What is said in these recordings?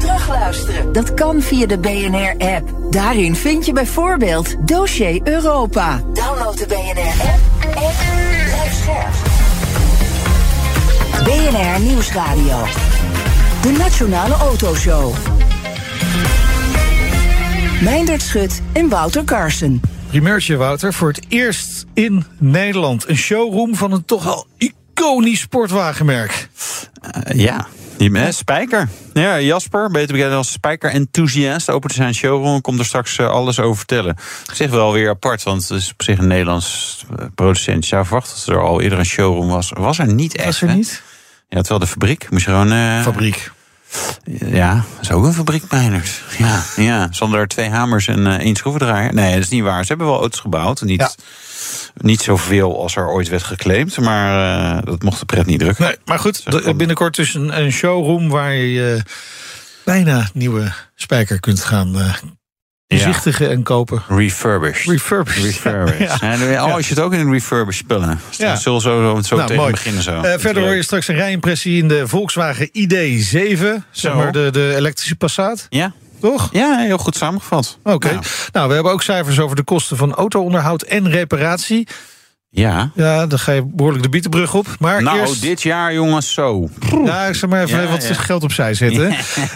terugluisteren. Dat kan via de BNR-app. Daarin vind je bijvoorbeeld Dossier Europa. Download de BNR-app en blijf scherp. BNR Nieuwsradio. De Nationale Autoshow. Meindert Schut en Wouter Carson. Primeurtje, Wouter. Voor het eerst in Nederland. Een showroom van een toch al iconisch sportwagenmerk. Uh, ja, Spijker. Ja, Jasper, beter bekend als Spijker Enthusiast, opent zijn showroom. Komt er straks uh, alles over vertellen. Op zich wel weer apart, want het is op zich een Nederlands producent. Je zou verwachten dat er al eerder een showroom was. Was er niet echt. Was er hè? niet? Ja, terwijl de fabriek moest je gewoon. Uh, fabriek. Ja, dat is ook een fabriek, Meiners. Ja, ja, zonder twee hamers en uh, één schroevendraaier. Nee, dat is niet waar. Ze hebben wel auto's gebouwd. Niet, ja. Niet zoveel als er ooit werd geclaimd. Maar uh, dat mocht de pret niet drukken. Nee, maar goed, binnenkort dus een, een showroom waar je uh, bijna nieuwe spijker kunt gaan bezichtigen ja. en kopen. Refurbished. Refurbished. Refurbished. Ja. Oh, als je het ook in een refurbish spullen. Ja. Zullen zo, zo nou, tegen mooi. beginnen zo. Uh, verder hoor je straks een rijimpressie in de Volkswagen ID7. Zeg maar de, de elektrische Passat. Ja. Toch? Ja, heel goed samengevat. Oké. Okay. Nou, we hebben ook cijfers over de kosten van auto-onderhoud en reparatie. Ja. Ja, dan ga je behoorlijk de bietenbrug op. Maar nou, eerst... dit jaar jongens zo. Ja, ik zal maar even ja, wat ja. geld opzij zetten.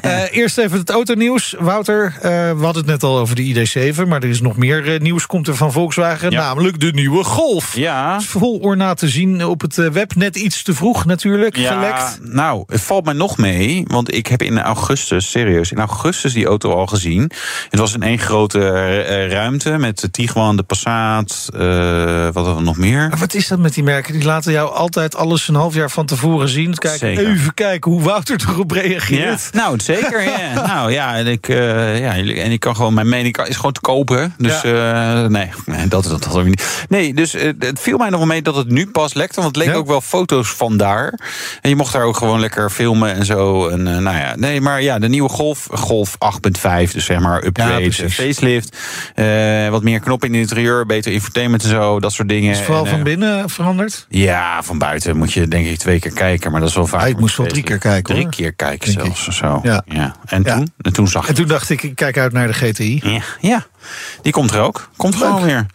uh, eerst even het autonieuws. Wouter, uh, we hadden het net al over de ID7... maar er is nog meer uh, nieuws komt er van Volkswagen. Ja. Namelijk de nieuwe Golf. Ja. Vol ornaat te zien op het web. Net iets te vroeg natuurlijk, ja, gelekt. Nou, het valt mij nog mee. Want ik heb in augustus, serieus, in augustus die auto al gezien. Het was in één grote ruimte met de Tiguan, de Passat... wat hadden we nog meer? Maar wat is dat met die merken? Die laten jou altijd alles een half jaar van tevoren zien. Kijk, zeker. even kijken hoe Wouter erop reageert. Ja. Nou, zeker. ja. nou ja en, ik, uh, ja, en ik kan gewoon, mijn mening is gewoon te kopen. Dus ja. uh, nee, nee, dat, dat, dat niet. Nee, dus uh, het viel mij nog wel mee dat het nu pas lekte. Want het leek ook wel foto's van daar. En je mocht daar ook gewoon lekker filmen en zo. En nou ja, nee, maar ja, de nieuwe Golf, Golf 8.5, dus zeg maar upgrade, facelift. wat meer knoppen in het interieur, beter infotainment en zo, dat soort dingen. Vooral van binnen veranderd? Ja, van buiten moet je denk ik twee keer kijken. Maar dat is wel vaak. Ja, ik moest wel drie keer kijken. Drie hoor. keer kijken denk zelfs. Ik. Zo. Ja. ja. En. Toen? en toen zag En toen dacht ik, ik kijk uit naar de GTI. Ja, ja. die komt er ook. Komt gewoon weer.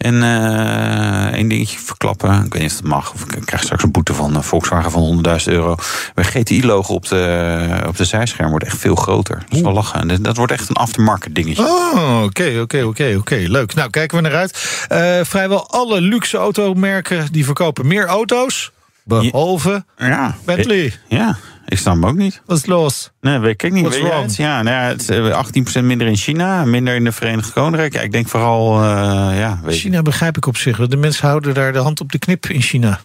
En uh, één dingetje verklappen. Ik weet niet of het mag. Of ik krijg straks een boete van Volkswagen van 100.000 euro. Mijn GTI-logo op de, op de zijscherm wordt echt veel groter. Dat is wel lachen. Dat, dat wordt echt een aftermarket dingetje. Oh, oké, oké, oké, oké. Leuk. Nou, kijken we naar uit. Uh, vrijwel alle luxe automerken die verkopen meer auto's. Behalve ja. Bentley. Ja, ik snap hem ook niet. Wat is los? Nee, weet ik niet. What's wrong? Het? Ja, nou ja, het is 18% minder in China, minder in de Verenigd Koninkrijk. Ja, ik denk vooral, uh, ja... Weet China begrijp ik op zich. De mensen houden daar de hand op de knip in China.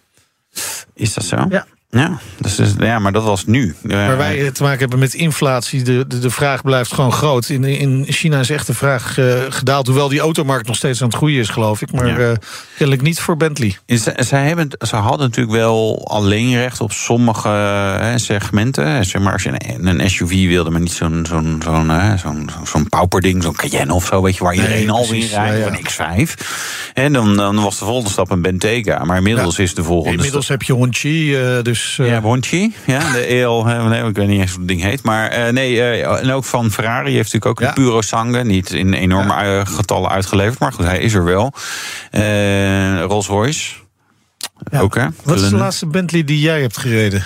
Is dat zo? Ja. Ja, dus, ja, maar dat was nu. Waar wij te maken hebben met inflatie, de, de, de vraag blijft gewoon groot. In, in China is echt de vraag uh, gedaald, hoewel die automarkt nog steeds aan het groeien is, geloof ik. Maar ja. uh, kennelijk niet voor Bentley. Ze, zij hebben, ze hadden natuurlijk wel alleen recht op sommige hè, segmenten. Zeg maar als je een, een SUV wilde, maar niet zo'n zo'n zo'n zo'n zo'n pauperding, zo'n Cayenne of zo, weet je, waar iedereen nee, al in rijdt, ja, ja. een X5. En dan, dan was de volgende stap een Bentayga. Maar inmiddels is de volgende. Inmiddels heb je Hongqi, uh, dus. Uh... Ja, Hongqi, ja, de EL, nee, ik weet niet eens hoe het ding heet. Maar uh, nee, uh, en ook van Ferrari heeft natuurlijk ook ja. een Puro Sangue. Niet in enorme ja. getallen uitgeleverd, maar goed, hij is er wel. Rolls Royce. Ja. Ook, hè? Wat is de laatste Bentley die jij hebt gereden?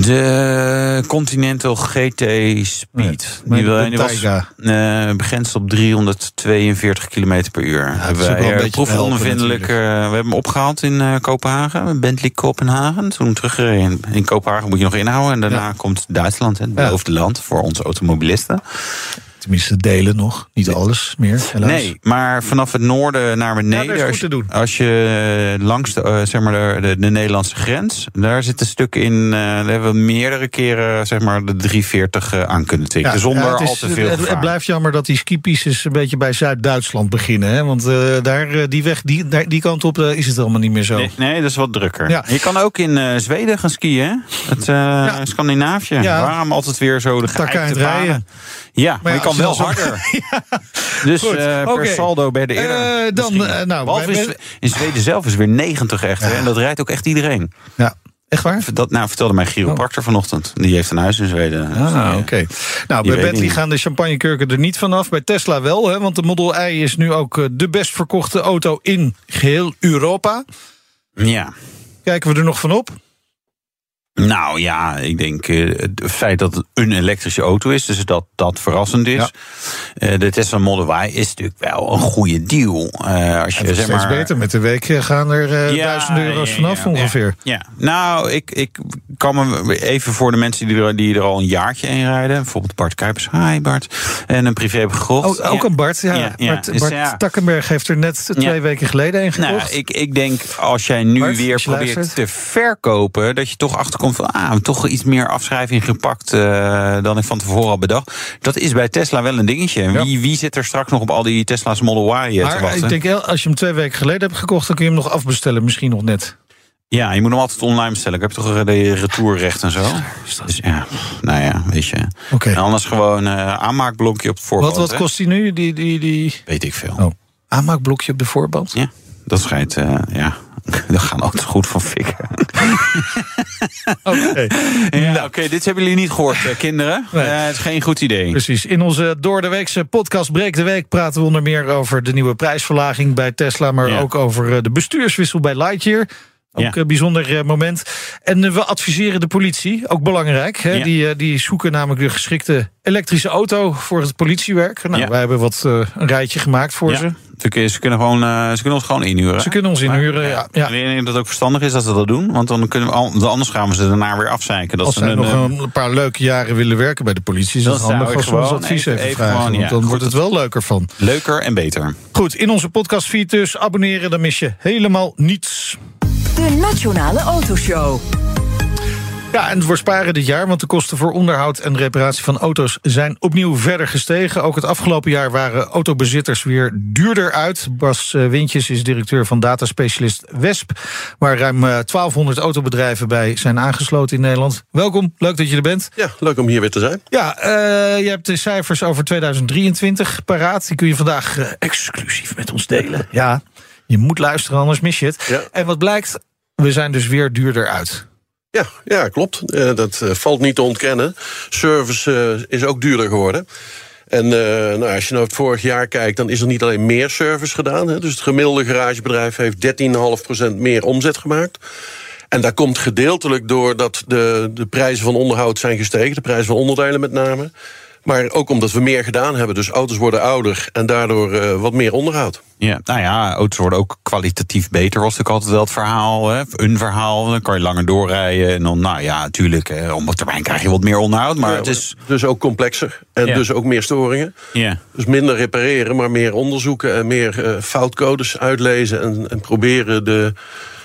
De Continental GT Speed. Nee, die, die was uh, begrensd op 342 km per uur. Ja, hebben wij proefondervindelijk. Uh, we hebben hem opgehaald in uh, Kopenhagen. Bentley Kopenhagen. Toen teruggereden. In Kopenhagen moet je nog inhouden. En daarna ja. komt Duitsland, het beloofde ja. land voor onze automobilisten. Tenminste, delen nog. Niet alles meer, helaas. Nee, maar vanaf het noorden naar beneden. Ja, als, te doen. als je langs de, uh, zeg maar de, de, Nederlandse grens. Daar zit een stuk in. Uh, daar hebben we meerdere keren zeg maar, de 340 uh, aan kunnen tikken. Ja, zonder ja, is, al te veel. Het, het, blijft jammer dat die skipistes een beetje bij Zuid-Duitsland beginnen. Hè? Want daar, die weg, die, daar, die kant op is het allemaal niet meer zo. Nee, nee dat is wat drukker. Ja. Je kan ook in Zweden gaan skiën. Het Scandinavië. Waarom altijd weer zo de geëikte rijden? Ja, maar, maar je kan wel harder. ja. Dus uh, per okay. saldo bij de eerder. Uh, dan, uh, nou, in, in Zweden zelf is weer 90 echt. Ja. En dat rijdt ook echt iedereen. Ja. Echt waar? Dat nou, vertelde mijn chiropractor oh. vanochtend. Die heeft een huis in Zweden. Ah, oké. Okay. Nou, bij Bentley gaan de champagnekurken er niet vanaf. Bij Tesla wel, hè, want de Model I is nu ook de best verkochte auto in geheel Europa. Ja. Kijken we er nog van op? Nou ja, ik denk uh, het feit dat het een elektrische auto is, dus dat dat verrassend is. Ja. Uh, de Tesla Model Y is natuurlijk wel een goede deal. Uh, als je, het zeg maar, beter. Met de week gaan er ja, duizenden euro's ja, vanaf ongeveer. Ja, nou, ik, ik kan me even voor de mensen die er, die er al een jaartje in rijden. Bijvoorbeeld Bart Kuipers. Hi Bart. En een privé gekocht. Oh, ook een Bart, ja. Bart, Bart Takkenberg heeft er net twee weken geleden een gekocht. Nou, ik, ik denk als jij nu Bart, weer probeert luistert. te verkopen, dat je toch achterkomt van ah, toch iets meer afschrijving gepakt uh, dan ik van tevoren al bedacht. Dat is bij Tesla wel een dingetje. Wie, wie zit er straks nog op al die Tesla's Model Y maar, te wachten? Ik denk, als je hem twee weken geleden hebt gekocht, dan kun je hem nog afbestellen. Misschien nog net. Ja, je moet hem altijd online bestellen. Ik heb toch de retourrecht en zo. Dus ja, nou ja, weet je. Okay. En anders gewoon uh, aanmaakblokje op de voorband. Wat, wat kost die nu? Die, die, die... Weet ik veel. Oh. Aanmaakblokje op de voorband? Ja, dat schijnt, uh, ja, daar gaan auto's goed van fikken. Oké, ja, nou. okay, dit hebben jullie niet gehoord, eh, kinderen. Nee. Uh, het is geen goed idee. Precies. In onze door de weekse podcast Breek de Week praten we onder meer over de nieuwe prijsverlaging bij Tesla, maar ja. ook over de bestuurswissel bij Lightyear. Ook een bijzonder moment. En we adviseren de politie, ook belangrijk. Hè? Ja. Die, die zoeken namelijk de geschikte elektrische auto voor het politiewerk. Nou, ja. wij hebben wat uh, een rijtje gemaakt voor ze. Ze kunnen, gewoon, uh, ze kunnen ons gewoon inhuren. Ze kunnen ons inhuren, ja. ik denk dat het ook verstandig is dat ze dat doen. Want dan kunnen we al, anders gaan we ze daarna weer afzeiken. Dat als ze een, nog een paar leuke jaren willen werken bij de politie... is het handig als we ons advies even, even vragen. Gewoon, want dan wordt het wel leuker van. Leuker en beter. Goed, in onze podcastfeed dus abonneren. Dan mis je helemaal niets. De Nationale Autoshow. Ja, en het sparen dit jaar, want de kosten voor onderhoud en reparatie van auto's zijn opnieuw verder gestegen. Ook het afgelopen jaar waren autobezitters weer duurder uit. Bas eh, Wintjes is directeur van dataspecialist Wesp, waar ruim 1200 eh, autobedrijven bij zijn aangesloten in Nederland. Welkom, leuk dat je er bent. Ja, leuk om hier weer te zijn. Ja, uh, je hebt de cijfers over 2023 paraat. Die kun je vandaag uh, exclusief met ons delen. Ja, je moet luisteren, anders mis je het. Ja. En wat blijkt, we zijn dus weer duurder uit. Ja, ja klopt. Uh, dat uh, valt niet te ontkennen. Service uh, is ook duurder geworden. En nou, als je naar het vorig jaar kijkt, dan is er niet alleen meer service gedaan. Hè, dus het gemiddelde garagebedrijf heeft 13,5% meer omzet gemaakt. En daar komt gedeeltelijk door dat de, de prijzen van onderhoud zijn gestegen. De prijzen van onderdelen met name. Maar ook omdat we meer gedaan hebben. Dus auto's worden ouder en daardoor uh, wat meer onderhoud. Ja, nou ja, auto's worden ook kwalitatief beter, was natuurlijk altijd wel het verhaal. Hè? Een verhaal, dan kan je langer doorrijden. En dan, nou ja, natuurlijk, eh, op termijn krijg je wat meer onderhoud. Maar ja, het is... Dus ook complexer en ja. dus ook meer storingen. Ja. Dus minder repareren, maar meer onderzoeken... en meer uh, foutcodes uitlezen en, en proberen de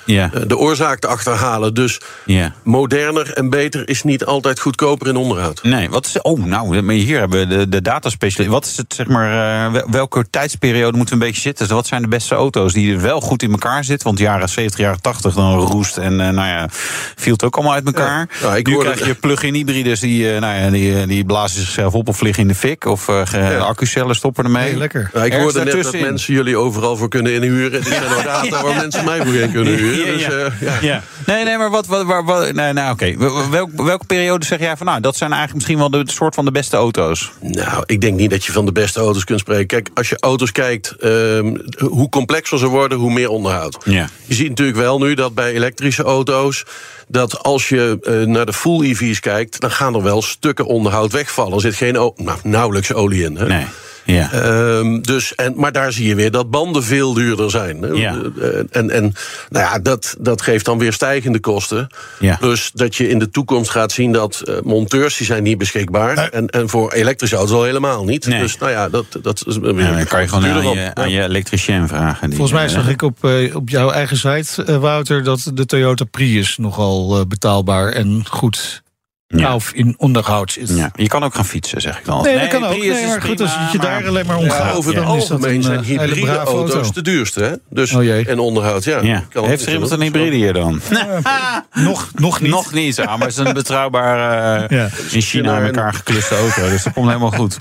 ja. de oorzaak te achterhalen. Dus ja. moderner en beter is niet altijd goedkoper in onderhoud. Nee, wat is. Oh, nou, hier hebben we de, de dataspecialist. Wat is het, zeg maar, uh, welke tijdsperiode moeten we een beetje zitten? Dus wat zijn de beste auto's die wel goed in elkaar zitten? Want jaren 70, jaren 80, dan roest en uh, nou ja, viel het ook allemaal uit elkaar. Ja. Nou, ik nu krijg je plug-in hybrides die, uh, nou ja, die, die blazen zichzelf op of vliegen in de fik. Of ja. accucellen stoppen ermee. Hey, lekker. Ja, ik hoorde net dat mensen jullie overal voor kunnen inhuren. Dit zijn data waar mensen mij voor in kunnen huren. Ja, dus, ja. ja. ja. Nee, nee, maar wat. wat, wat, wat nee, nou, oké. Okay. Welk, welke periode zeg jij van. Nou, dat zijn eigenlijk misschien wel de soort van de beste auto's? Nou, ik denk niet dat je van de beste auto's kunt spreken. Kijk, als je auto's kijkt, um, hoe complexer ze worden, hoe meer onderhoud. Ja. Je ziet natuurlijk wel nu dat bij elektrische auto's dat als je uh, naar de full EV's kijkt, dan gaan er wel stukken onderhoud wegvallen. Er zit geen nou, nauwelijks olie in. Hè? Nee. Ja. Ehm, dus, en, maar daar zie je weer dat banden veel duurder zijn. Ja. Eh, En, en nou ja, dat, dat geeft dan weer stijgende kosten. Ja. Plus dat je in de toekomst gaat zien dat eh, monteurs die zijn niet beschikbaar. Nee. En, en voor elektrische auto's al helemaal niet. Nee. Dus nou ja, dat, dat is weer Ja, dan kan je gewoon aan je, aan je elektricien vragen. die, Volgens mij eh, zag ik op, eh, op jouw eigen site, eh, Wouter, dat de Toyota Prius nogal eh, betaalbaar en goed Ja. of in onderhoud is. Ja, je kan ook gaan fietsen, zeg ik dan. Nee, dat kan ook. Nee, is maar goed, prima, als je maar- daar alleen maar om Ja, gaat. over het dan is dat algemeen een, zijn eh, hele hybride auto's auto. de duurste. Hè? Dus, Oh jee. En onderhoud, ja. Ja. Kan ook Heeft er iemand een hybride hier dan? Nog, nog niet. Nog niet, ja, maar het is een betrouwbare, eh, Ja. in China aan elkaar gekluste auto. Dus dat komt helemaal goed.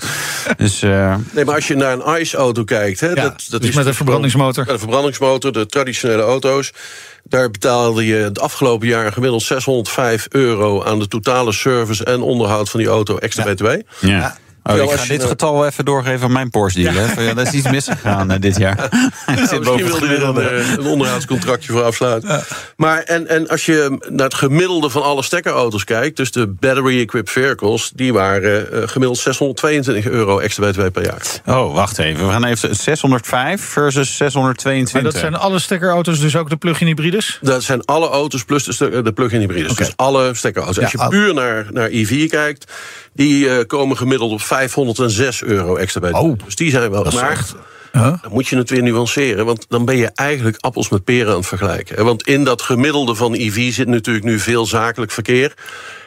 Dus eh, Nee, maar als je naar een ICE-auto kijkt... Hè, Ja, dat, dat dus is met een verbrandingsmotor. Met een verbrandingsmotor, de traditionele auto's... daar betaalde je het afgelopen jaar gemiddeld 605 euro... aan de totale service en onderhoud van die auto extra btw. ja. Oh, ik ga dit getal even doorgeven aan mijn Porsche dealer. Ja. dat is iets misgegaan eh, dit jaar. Zit Nou, misschien het wilde je er een, eh, een onderhoudscontractje voor afsluiten. Maar en, en als je naar het gemiddelde van alle stekkerauto's kijkt... dus de battery-equipped vehicles... die waren eh, gemiddeld 622 euro extra btw per jaar. Oh, wacht even. We gaan even 605 versus 622. Maar dat zijn alle stekkerauto's, dus ook de plug-in hybrides? Dat zijn alle auto's plus de, de plug-in hybrides. Dus alle stekkerauto's. Als je puur naar, naar EV kijkt... die eh, komen gemiddeld op 506 euro extra btw. Oh, dus die zijn wel... dat echt- Huh? dan moet je het weer nuanceren... want dan ben je eigenlijk appels met peren aan het vergelijken. Want in dat gemiddelde van EV zit natuurlijk nu veel zakelijk verkeer...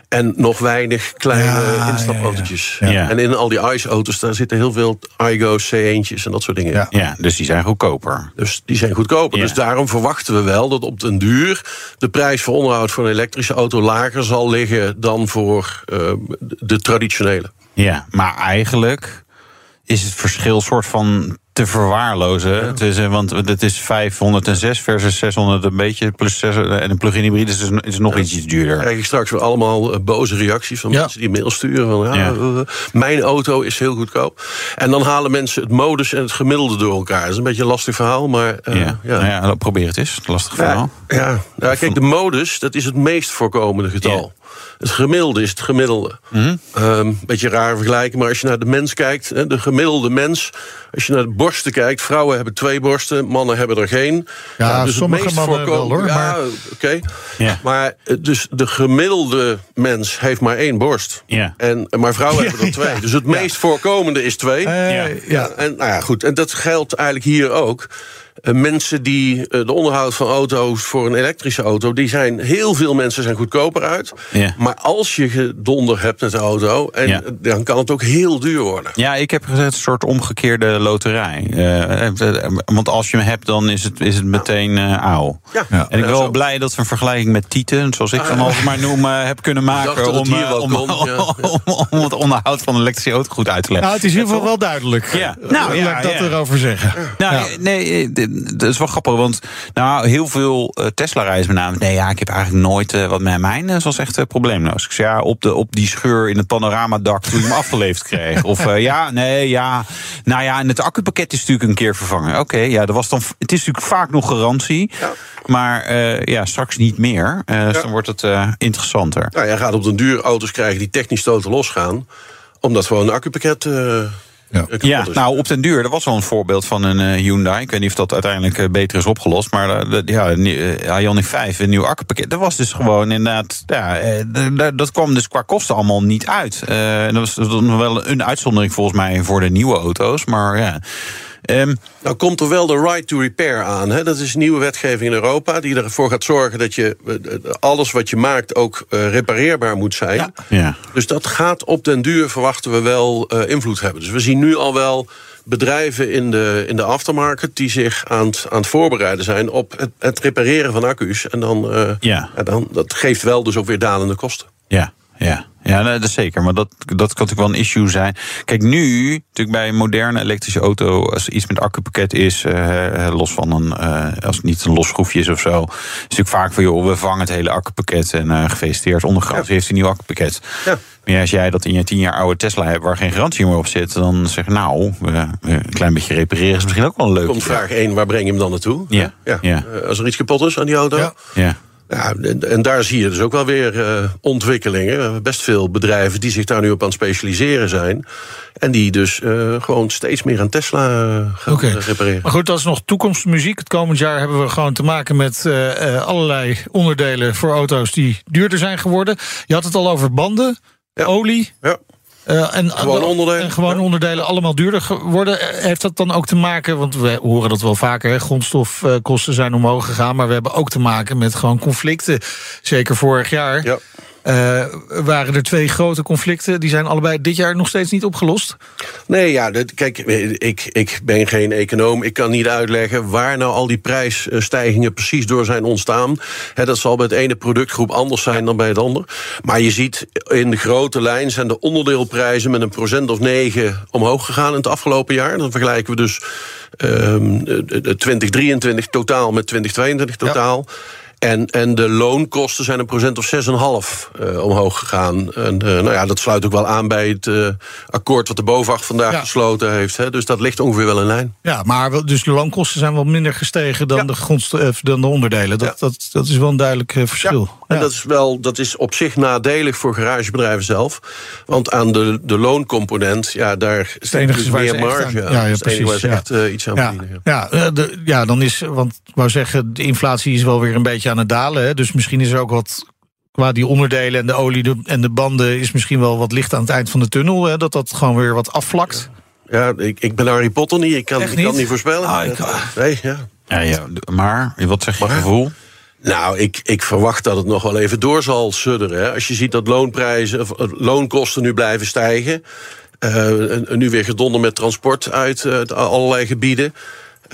En nog weinig kleine Ja, instapautootjes. ja, ja. Ja. En in al die ICE-auto's, daar zitten heel veel iGo's, C1'tjes en dat soort dingen. Ja. Ja, dus die zijn goedkoper. Dus die zijn goedkoper. Ja. Dus daarom verwachten we wel dat op den duur de prijs voor onderhoud voor een elektrische auto lager zal liggen dan voor eh, de traditionele. Ja, maar eigenlijk is het verschil soort van te verwaarlozen. Het is, eh, want het is 506 versus 600 een beetje. Plus 6, en een plug-in hybride is, dus- is nog iets duurder. Dan krijg je straks weer allemaal eh, boze reacties van Ja. mensen die mail sturen. Van, ja, Ja. eh, mijn auto is heel goedkoop. En dan halen mensen het modus en het gemiddelde door elkaar. Dat is een beetje een lastig verhaal, maar eh, Ja, ja. Nou probeer het eens. Lastig verhaal. Ja, ja. Nou, kijk, de modus, dat is het meest voorkomende getal. Het gemiddelde is het gemiddelde. Ehm, beetje raar vergelijken, maar als je naar de mens kijkt... de gemiddelde mens, als je naar de borsten kijkt... vrouwen hebben twee borsten, mannen hebben er geen. Ja, dus het sommige meest mannen wel, hoor, Ja, maar- oké. Ja. Maar eh, dus de gemiddelde mens heeft maar één borst. Ja. En, maar vrouwen hebben er twee. Dus het meest voorkomende is twee. Eh, Ja. ja. En, nou ja, goed. En dat geldt eigenlijk hier ook. Eh, mensen die eh, de onderhoud van auto's voor een elektrische auto, die zijn heel veel mensen zijn goedkoper uit. Ja. Maar als je gedonder hebt met de auto, en, Ja. dan kan het ook heel duur worden. Ja, ik heb gezegd een soort omgekeerde loterij. Eh, eh, want als je hem hebt, dan is het, is het meteen eh auw. Ja. Ja. En ik ben wel zo. blij dat we een vergelijking met Tieten, zoals ik dan altijd maar noem, eh, heb kunnen maken. Om, eh, om, om, om het onderhoud van een elektrische auto goed uit te leggen. Nou, het is in ieder geval wel duidelijk. Ja. Nou, ja, Laat ik dat ja. erover zeggen. Nou, Ja. nee, eh, dat is wel grappig, want nou, heel veel eh, Tesla-rijders met name... nee, ja, ik heb eigenlijk nooit eh, wat met mijn eh, was echt probleemloos. Ik zei, ja, op, de, op die scheur in het panoramadak toen je hem afgeleverd kreeg. Of ja, nee, ja, nou ja, en het accupakket is natuurlijk een keer vervangen. Oké, ja, dat was dan, het is natuurlijk vaak nog garantie, Ja. maar ja, straks niet meer. Dus Ja. dan wordt het interessanter. Nou, jij gaat op den duur auto's krijgen die technisch totaal losgaan. Omdat gewoon een accupakket Ja. Ja, is. nou op den duur, dat was wel een voorbeeld van een eh, Hyundai. Ik weet niet of dat uiteindelijk eh, beter is opgelost. Maar uh, de, ja, uh, Ioniq 5, een nieuw accupakket. Dat was dus gewoon inderdaad. Ja, uh, dat kwam dus qua kosten allemaal niet uit. Uh, dat was nog wel een uitzondering volgens mij voor de nieuwe auto's. Maar ja. Um, nou komt er wel de right to repair aan. Hè? Dat is nieuwe wetgeving in Europa die ervoor gaat zorgen dat je alles wat je maakt ook uh, repareerbaar moet zijn. Ja. Ja. Dus dat gaat op den duur, verwachten we wel, uh, invloed hebben. Dus we zien nu al wel bedrijven in de, in de aftermarket die zich aan het, aan het voorbereiden zijn op het, het repareren van accu's. En dan, uh, ja. ja, dan, dat geeft wel dus ook weer dalende kosten. Ja, ja. Ja, dat is zeker. Maar dat, dat kan natuurlijk wel een issue zijn. Kijk, nu, natuurlijk bij een moderne elektrische auto, als er iets met accupakket is, uh, los van een, uh, als het niet een los schroefje is of zo, is natuurlijk vaak van, joh, we vangen het hele accupakket en uh, gefeliciteerd, onder garantie ja. heeft een nieuw accupakket. Ja. Maar ja, als jij dat in je tien jaar oude Tesla hebt waar geen garantie meer op zit, dan zeg je, nou, een klein beetje repareren is misschien ook wel leuk. Komt vraag 1, waar breng je hem dan naartoe? Ja. ja. ja. als er iets kapot is aan die auto. Ja. Ja. En, daar zie je dus ook wel weer uh, ontwikkelingen. Best veel bedrijven die zich daar nu op aan het specialiseren zijn. En die dus uh, gewoon steeds meer aan Tesla gaan okay. repareren. Maar goed, dat is nog toekomstmuziek. Het komend jaar hebben we gewoon te maken met uh, allerlei onderdelen voor auto's die duurder zijn geworden. Je had het al over banden, ja. olie. Ja. Uh, en, gewoon onderdelen. En gewoon onderdelen allemaal duurder geworden. Heeft dat dan ook te maken, want we horen dat wel vaker, hè, grondstofkosten zijn omhoog gegaan, maar we hebben ook te maken met gewoon conflicten. Zeker vorig jaar. Ja. Uh, waren er twee grote conflicten. Die zijn allebei dit jaar nog steeds niet opgelost. Nee, ja, kijk, ik, ik ben geen econoom. Ik kan niet uitleggen waar nou al die prijsstijgingen precies door zijn ontstaan. dat zal bij het ene productgroep anders zijn dan bij het ander. Maar je ziet in de grote lijn zijn de onderdeelprijzen met een procent of negen omhoog gegaan in het afgelopen jaar. Dan vergelijken we dus um, 2023 totaal met 2022 totaal. Ja. En, en de loonkosten zijn een procent of 6,5 uh, omhoog gegaan. En uh, nou ja, dat sluit ook wel aan bij het uh, akkoord wat de BOVAG vandaag gesloten heeft. Hè. Dus dat ligt ongeveer wel in lijn. Ja, maar dus de loonkosten zijn wel minder gestegen dan, de, grondstof, dan de onderdelen. Dat, dat, dat is wel een duidelijk verschil. En dat is, wel, dat is op zich nadelig voor garagebedrijven zelf. Want aan de, de looncomponent, ja, daar is dus meer marge aan. Ja, ja, precies. Echt iets aan ja, verdienen. Ja, de, ja, dan is, want ik wou zeggen, de inflatie is wel weer een beetje aan het dalen. Hè? Dus misschien is er ook wat qua die onderdelen en de olie en de banden is misschien wel wat licht aan het eind van de tunnel. Hè? Dat dat gewoon weer wat afvlakt. Ja, ik, ik ben Harry Potter niet. Ik kan, ik kan niet voorspellen. Ah, ik, nee, ja. Ja, ja. Maar, wat zeg je gevoel? Nou, ik, ik verwacht dat het nog wel even door zal sudderen. Hè. Als je ziet dat loonprijzen, of, loonkosten nu blijven stijgen. Uh, en, nu weer gedonder met transport uit uh, allerlei gebieden.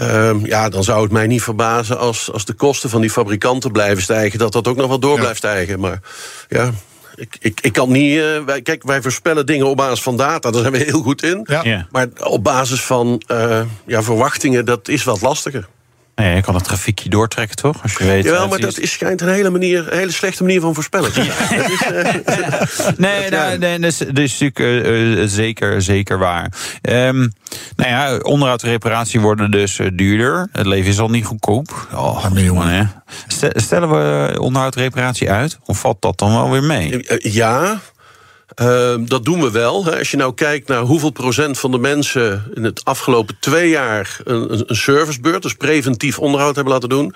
Uh, ja, dan zou het mij niet verbazen als, als de kosten van die fabrikanten blijven stijgen, dat dat ook nog wel door blijft stijgen. Maar ja, ik, ik, ik kan niet. Uh, wij, kijk, wij voorspellen dingen op basis van data, daar zijn we heel goed in. Ja. Maar op basis van uh, ja, verwachtingen, dat is wat lastiger. Nee, je kan het grafiekje doortrekken, toch? Als je weet, Jawel, maar dat is, schijnt een hele, manier, een hele slechte manier van voorspellen. Ja. is, uh, nee, nou, nee, dat is, dat is natuurlijk uh, zeker, zeker waar. Um, nou ja, onderhoud en reparatie worden dus duurder. Het leven is al niet goedkoop. Oh, jongen, hè. Stellen we onderhoud en reparatie uit? Of valt dat dan wel weer mee? Ja, uh, dat doen we wel. Als je nou kijkt naar hoeveel procent van de mensen in het afgelopen twee jaar een, een servicebeurt, dus preventief onderhoud hebben laten doen,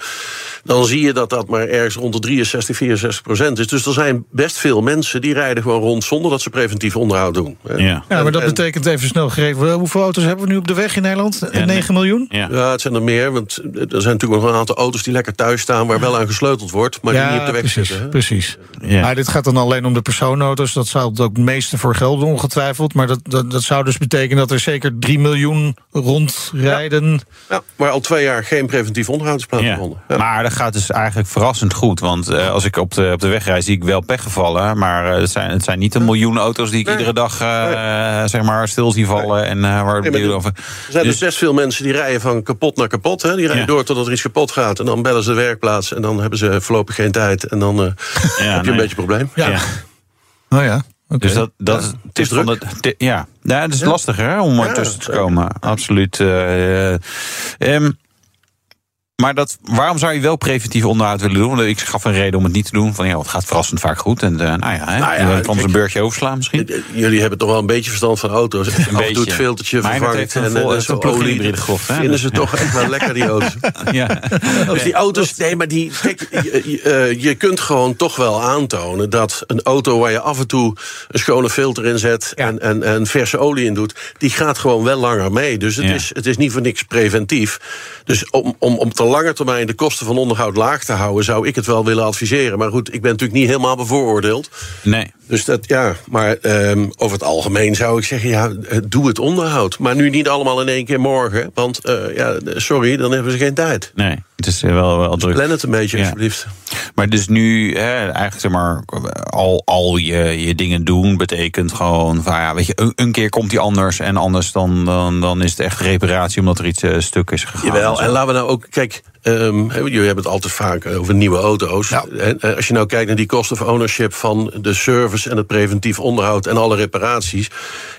dan zie je dat dat maar ergens rond de 63, 64 procent is. Dus er zijn best veel mensen die rijden gewoon rond zonder dat ze preventief onderhoud doen. Ja, ja maar dat betekent even snel gegeven. Hoeveel auto's hebben we nu op de weg in Nederland? Ja, 9 miljoen? Ja. ja. het zijn er meer, want er zijn natuurlijk nog een aantal auto's die lekker thuis staan waar wel aan gesleuteld wordt, maar die niet op de weg precies, zitten. Precies. Maar dit gaat dan alleen om de persoonauto's. Dat zou ook het meeste voor gelden, ongetwijfeld. Maar dat, dat, dat, zou dus betekenen dat er zeker 3 miljoen rondrijden. Ja, ja waar al twee jaar geen preventief onderhoud is plaatsgevonden. Ja. Maar dat gaat dus eigenlijk verrassend goed. Want uh, als ik op de, op de weg rijd, zie ik wel pechgevallen. Maar uh, het, zijn, het zijn niet een miljoen auto's die ik iedere dag uh, zeg maar stil zie vallen. En, waar nee, over. Er zijn dus, dus best veel mensen die rijden van kapot naar kapot. Hè. Die rijden door totdat er iets kapot gaat. En dan bellen ze de werkplaats. En dan hebben ze voorlopig geen tijd. En dan heb je een beetje een probleem. Ja. Oh ja. Okay. Dus dat, dat ja, het is van het, ja. ja, het is ja. lastig hè, om er tussen te komen. Absoluut. Uh, um, maar dat, waarom zou je wel preventief onderhoud willen doen? Want ik gaf een reden om het niet te doen. Van ja, het gaat verrassend vaak goed. En uh, nou ja, hè, nou ja, kan een beurtje overslaan misschien. Jullie hebben toch wel een beetje verstand van auto's. Een beetje. het filtertje vervangt en, en zo olie. Vinden ze toch echt wel lekker, die auto's. ja. Dus die auto's, nee, maar die, kijk, je, je kunt gewoon toch wel aantonen... dat een auto waar je af en toe een schone filter in zet... Ja. En, en, en verse olie in doet, die gaat gewoon wel langer mee. Dus het, is, het is niet voor niks preventief. Dus om, om, om te lange termijn de kosten van onderhoud laag te houden, zou ik het wel willen adviseren. Maar goed, ik ben natuurlijk niet helemaal bevooroordeeld. Nee. Dus dat ja, maar um, over het algemeen zou ik zeggen, ja, doe het onderhoud. Maar nu niet allemaal in één keer morgen. Want uh, ja, sorry, dan hebben ze geen tijd. Nee, het is wel, wel dus druk. Plan het een beetje, ja. alsjeblieft. Maar dus nu, hè, eigenlijk zeg maar, al, al je, je dingen doen, betekent gewoon van ja, weet je, een, een keer komt die anders. En anders dan, dan, dan is het echt reparatie omdat er iets uh, stuk is gegaan. Jawel, en, en laten we nou ook, kijk, Um, jullie hebben het altijd vaak over nieuwe auto's. Ja. En als je nou kijkt naar die cost of ownership van de service en het preventief onderhoud en alle reparaties,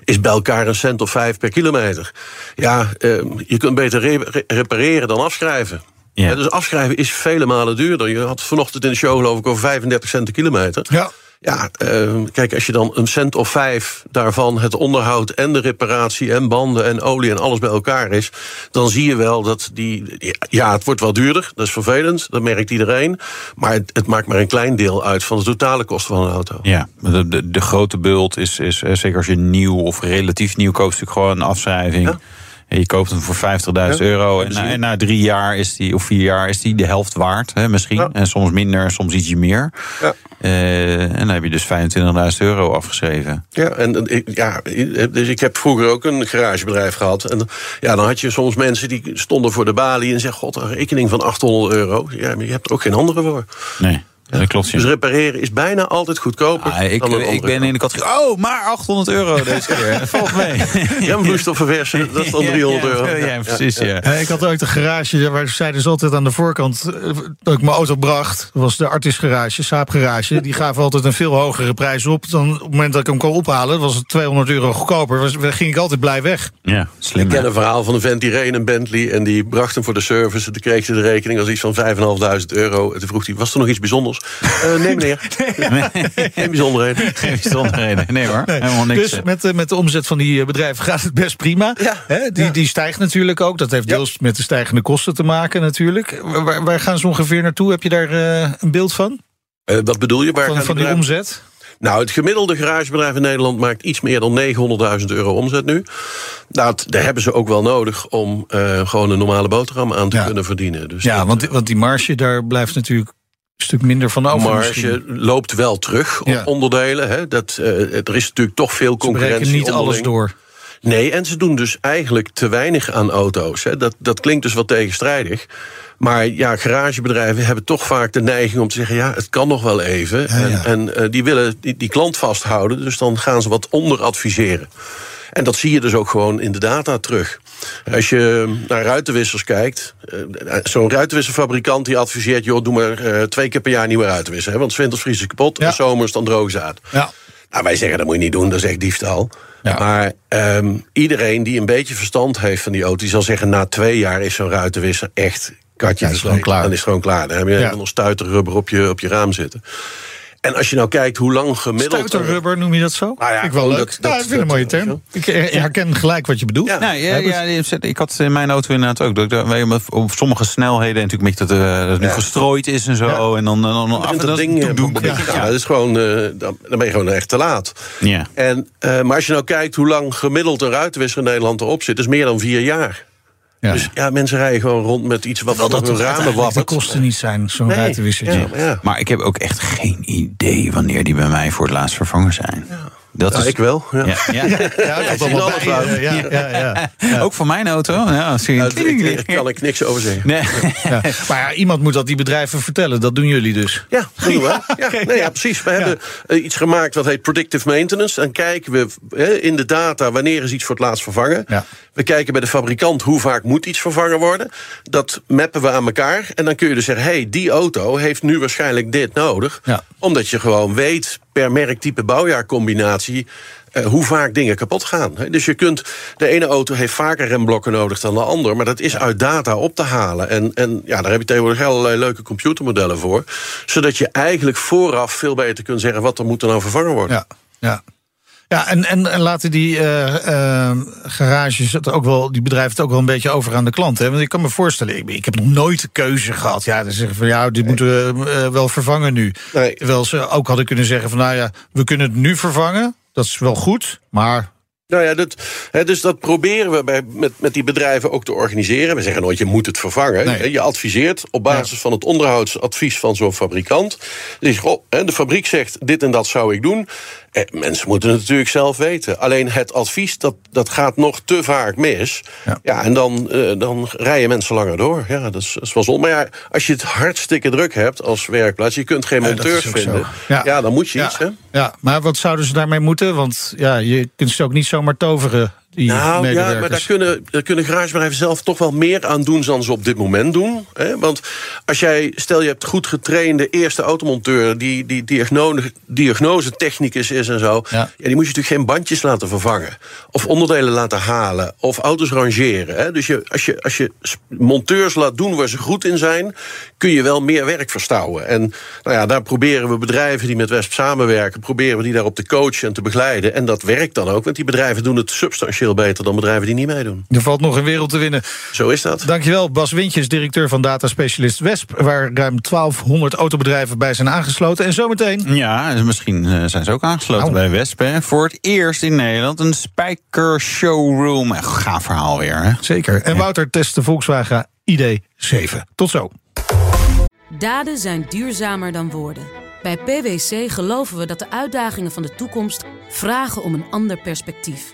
is bij elkaar een cent of vijf per kilometer. Ja, um, je kunt beter re repareren dan afschrijven. Ja. Dus afschrijven is vele malen duurder. Je had vanochtend in de show geloof ik over 35 cent de kilometer. Ja. Ja, uh, kijk, als je dan een cent of vijf daarvan het onderhoud en de reparatie en banden en olie en alles bij elkaar is, dan zie je wel dat die. Ja, het wordt wel duurder, dat is vervelend, dat merkt iedereen. Maar het, het maakt maar een klein deel uit van de totale kosten van een auto. Ja, de, de, de grote bult is, is, zeker als je nieuw of relatief nieuw koopt, natuurlijk gewoon een afschrijving. Ja. Je koopt hem voor 50.000 euro. En na, en na, drie jaar is die, of vier jaar is die de helft waard, hè, misschien. En soms minder, soms ietsje meer. Ja. Uh, en dan heb je dus 25.000 euro afgeschreven. Ja, en ja, dus ik heb vroeger ook een garagebedrijf gehad. En ja, dan had je soms mensen die stonden voor de balie en zeggen: God, een rekening van 800 euro. Ja, maar je hebt er ook geen andere voor. Nee. Ja, klopt. Dus repareren is bijna altijd goedkoper. Ah, ik, ik ben in de categorie. Oh, maar 800 euro deze keer. Dat valt mee. Remvloeistof verversen, dat is dan 300 euro. Ja, precies. Ja. Ik had ooit een garage waar zeiden ze altijd aan de voorkant. Eh, dat ik mijn auto bracht. Dat was de Artis garage, Saab garage. Die gaven altijd een veel hogere prijs op. Dan op het moment dat ik hem kon ophalen, was het 200 euro goedkoper. Was, ging ik altijd blij weg. Ja, slim. Ik ken een verhaal van een vent die reed een Bentley. En die bracht hem voor de service. Toen kreeg ze de rekening als iets van 5.500 euro. En toen vroeg hij: Was er nog iets bijzonders? Uh, nee, meneer. Geen bijzonderheden. Geen bijzonderheden. Nee hoor, nee. helemaal niks. Dus met, de, met de omzet van die bedrijven gaat het best prima. Ja. die, die stijgt natuurlijk ook. Dat heeft deels met de stijgende kosten te maken natuurlijk. Waar, waar gaan ze ongeveer naartoe? Heb je daar uh, een beeld van? Uh, wat bedoel je? Waar van, van die omzet? Nou, het gemiddelde garagebedrijf in Nederland maakt iets meer dan 900.000 euro omzet nu. Nou, daar hebben ze ook wel nodig om uh, gewoon een normale boterham aan te ja. kunnen verdienen. Dus ja, want, want die marge daar blijft natuurlijk stuk minder van over. Marge loopt wel terug op onderdelen. Hè. Dat, uh, er is natuurlijk toch veel concurrentie. Ze niet alles door. Nee, en ze doen dus eigenlijk te weinig aan auto's. Hè. Dat, dat klinkt dus wat tegenstrijdig. Maar ja, garagebedrijven hebben toch vaak de neiging om te zeggen: ja, het kan nog wel even. Ja, ja. En, en uh, die willen die, die klant vasthouden, dus dan gaan ze wat onderadviseren. En dat zie je dus ook gewoon in de data terug. Als je naar ruitenwissers kijkt, zo'n ruitenwisserfabrikant die adviseert: joh, doe maar uh, twee keer per jaar nieuwe ruitenwisser. Hè, want winters vriezen kapot ja. en zomers dan droog ze uit. Ja. Nou, wij zeggen dat moet je niet doen, dat is echt diefstal. Ja. Maar um, iedereen die een beetje verstand heeft van die auto, die zal zeggen: na twee jaar is zo'n ruitenwisser echt katje. Ja, is gewoon klaar. Dan is het gewoon klaar. Dan heb je nog stuiterrubber op je, op je raam zitten. En als je nou kijkt hoe lang gemiddeld... Stuiterrubber, noem je dat zo? Nou ja, ik wel leuk. Dat, dat, ik vind dat, een mooie term. Ik herken gelijk wat je bedoelt. Ja, nou, ja, ja, ik had in mijn auto inderdaad ook. Dat, dat, op sommige snelheden natuurlijk dat, uh, dat het nu gestrooid is en zo. En dan, dan, dan af en dat ding doen. Ja, dat is gewoon, uh, dan, dan ben je gewoon echt te laat. Ja. En, uh, maar als je nou kijkt hoe lang gemiddeld een ruitenwisser in Nederland erop zit... is meer dan vier jaar. Ja. Dus ja, mensen rijden gewoon rond met iets wat wel dat hun ramen wappert. De kosten niet zijn, zo'n nee, ruitenwissertje. Ja, ja. Maar ik heb ook echt geen idee wanneer die bij mij voor het laatst vervangen zijn. Dat ja, is... ik wel. Ja, ja. ja. ja dat allemaal bij, ja, ja, ja, Ook voor mijn auto. Ja, nou, daar kan ik niks over zeggen. Nee. Maar ja, iemand moet dat die bedrijven vertellen. Dat doen jullie dus. Ja, dat doen we. Ja, nee, ja, precies. We hebben iets gemaakt wat heet predictive maintenance. En kijken we hè, in de data wanneer is iets voor het laatst vervangen. We kijken bij de fabrikant hoe vaak moet iets vervangen worden. Dat mappen we aan elkaar. En dan kun je dus zeggen, hey, die auto heeft nu waarschijnlijk dit nodig. Omdat je gewoon weet per merktype bouwjaarcombinatie uh, hoe vaak dingen kapot gaan. Dus je kunt, de ene auto heeft vaker remblokken nodig dan de ander, maar dat is uit data op te halen. En, en ja, daar heb je tegenwoordig allerlei leuke computermodellen voor, zodat je eigenlijk vooraf veel beter kunt zeggen wat er moet er nou vervangen worden. Ja, ja. Ja, en, en, en laten die uh, uh, garages het ook wel, die bedrijven het ook wel een beetje over aan de klant. Hè? Want ik kan me voorstellen, ik, ik heb nog nooit de keuze gehad. Ja, dan zeggen van ja, dit moeten we uh, wel vervangen nu. Nee. Terwijl ze ook hadden kunnen zeggen van nou ja, we kunnen het nu vervangen. Dat is wel goed, maar nou ja, dat, hè, dus dat proberen we bij, met, met die bedrijven ook te organiseren. We zeggen nooit, je moet het vervangen. Nee. Je adviseert op basis ja. van het onderhoudsadvies van zo'n fabrikant. Dus oh, de fabriek zegt, dit en dat zou ik doen. Eh, mensen moeten het natuurlijk zelf weten. Alleen het advies, dat, dat gaat nog te vaak mis. Ja, ja en dan, uh, dan rijden mensen langer door. Ja, dat is, dat zonde. Maar ja, als je het hartstikke druk hebt als werkplaats... je kunt geen monteurs vinden, ja. ja. dan moet je iets. Hè? Ja, maar wat zouden ze daarmee moeten? Want ja, je kunt ze ook niet zomaar toveren nou ja, maar daar kunnen, daar kunnen garagebedrijven zelf toch wel meer aan doen dan ze op dit moment doen. Hè? Want als jij, stel je hebt goed getrainde eerste automonteur die, die diagnose, diagnosetechnicus is en zo, Ja. ja. die moet je natuurlijk geen bandjes laten vervangen. Of onderdelen laten halen. Of auto's rangeren. Hè? Dus je, als, je, als je monteurs laat doen waar ze goed in zijn, kun je wel meer werk verstouwen. En nou ja, daar proberen we bedrijven die met Wesp samenwerken, proberen we die daarop te coachen en te begeleiden. En dat werkt dan ook, want die bedrijven doen het substantieel beter dan bedrijven die niet meedoen. Er valt nog een wereld te winnen. Zo is dat. Dankjewel, Bas Wintjes, directeur van Data Specialist Wesp... waar ruim 1200 autobedrijven bij zijn aangesloten. En zometeen... Ja, misschien eh, zijn ze ook aangesloten bij Wesp. hè. Voor het eerst in Nederland een spijker showroom. Echt gaaf verhaal weer. Hè? Zeker. En Wouter test de Volkswagen ID7. Tot zo. Daden zijn duurzamer dan woorden. Bij PwC geloven we dat de uitdagingen van de toekomst vragen om een ander perspectief.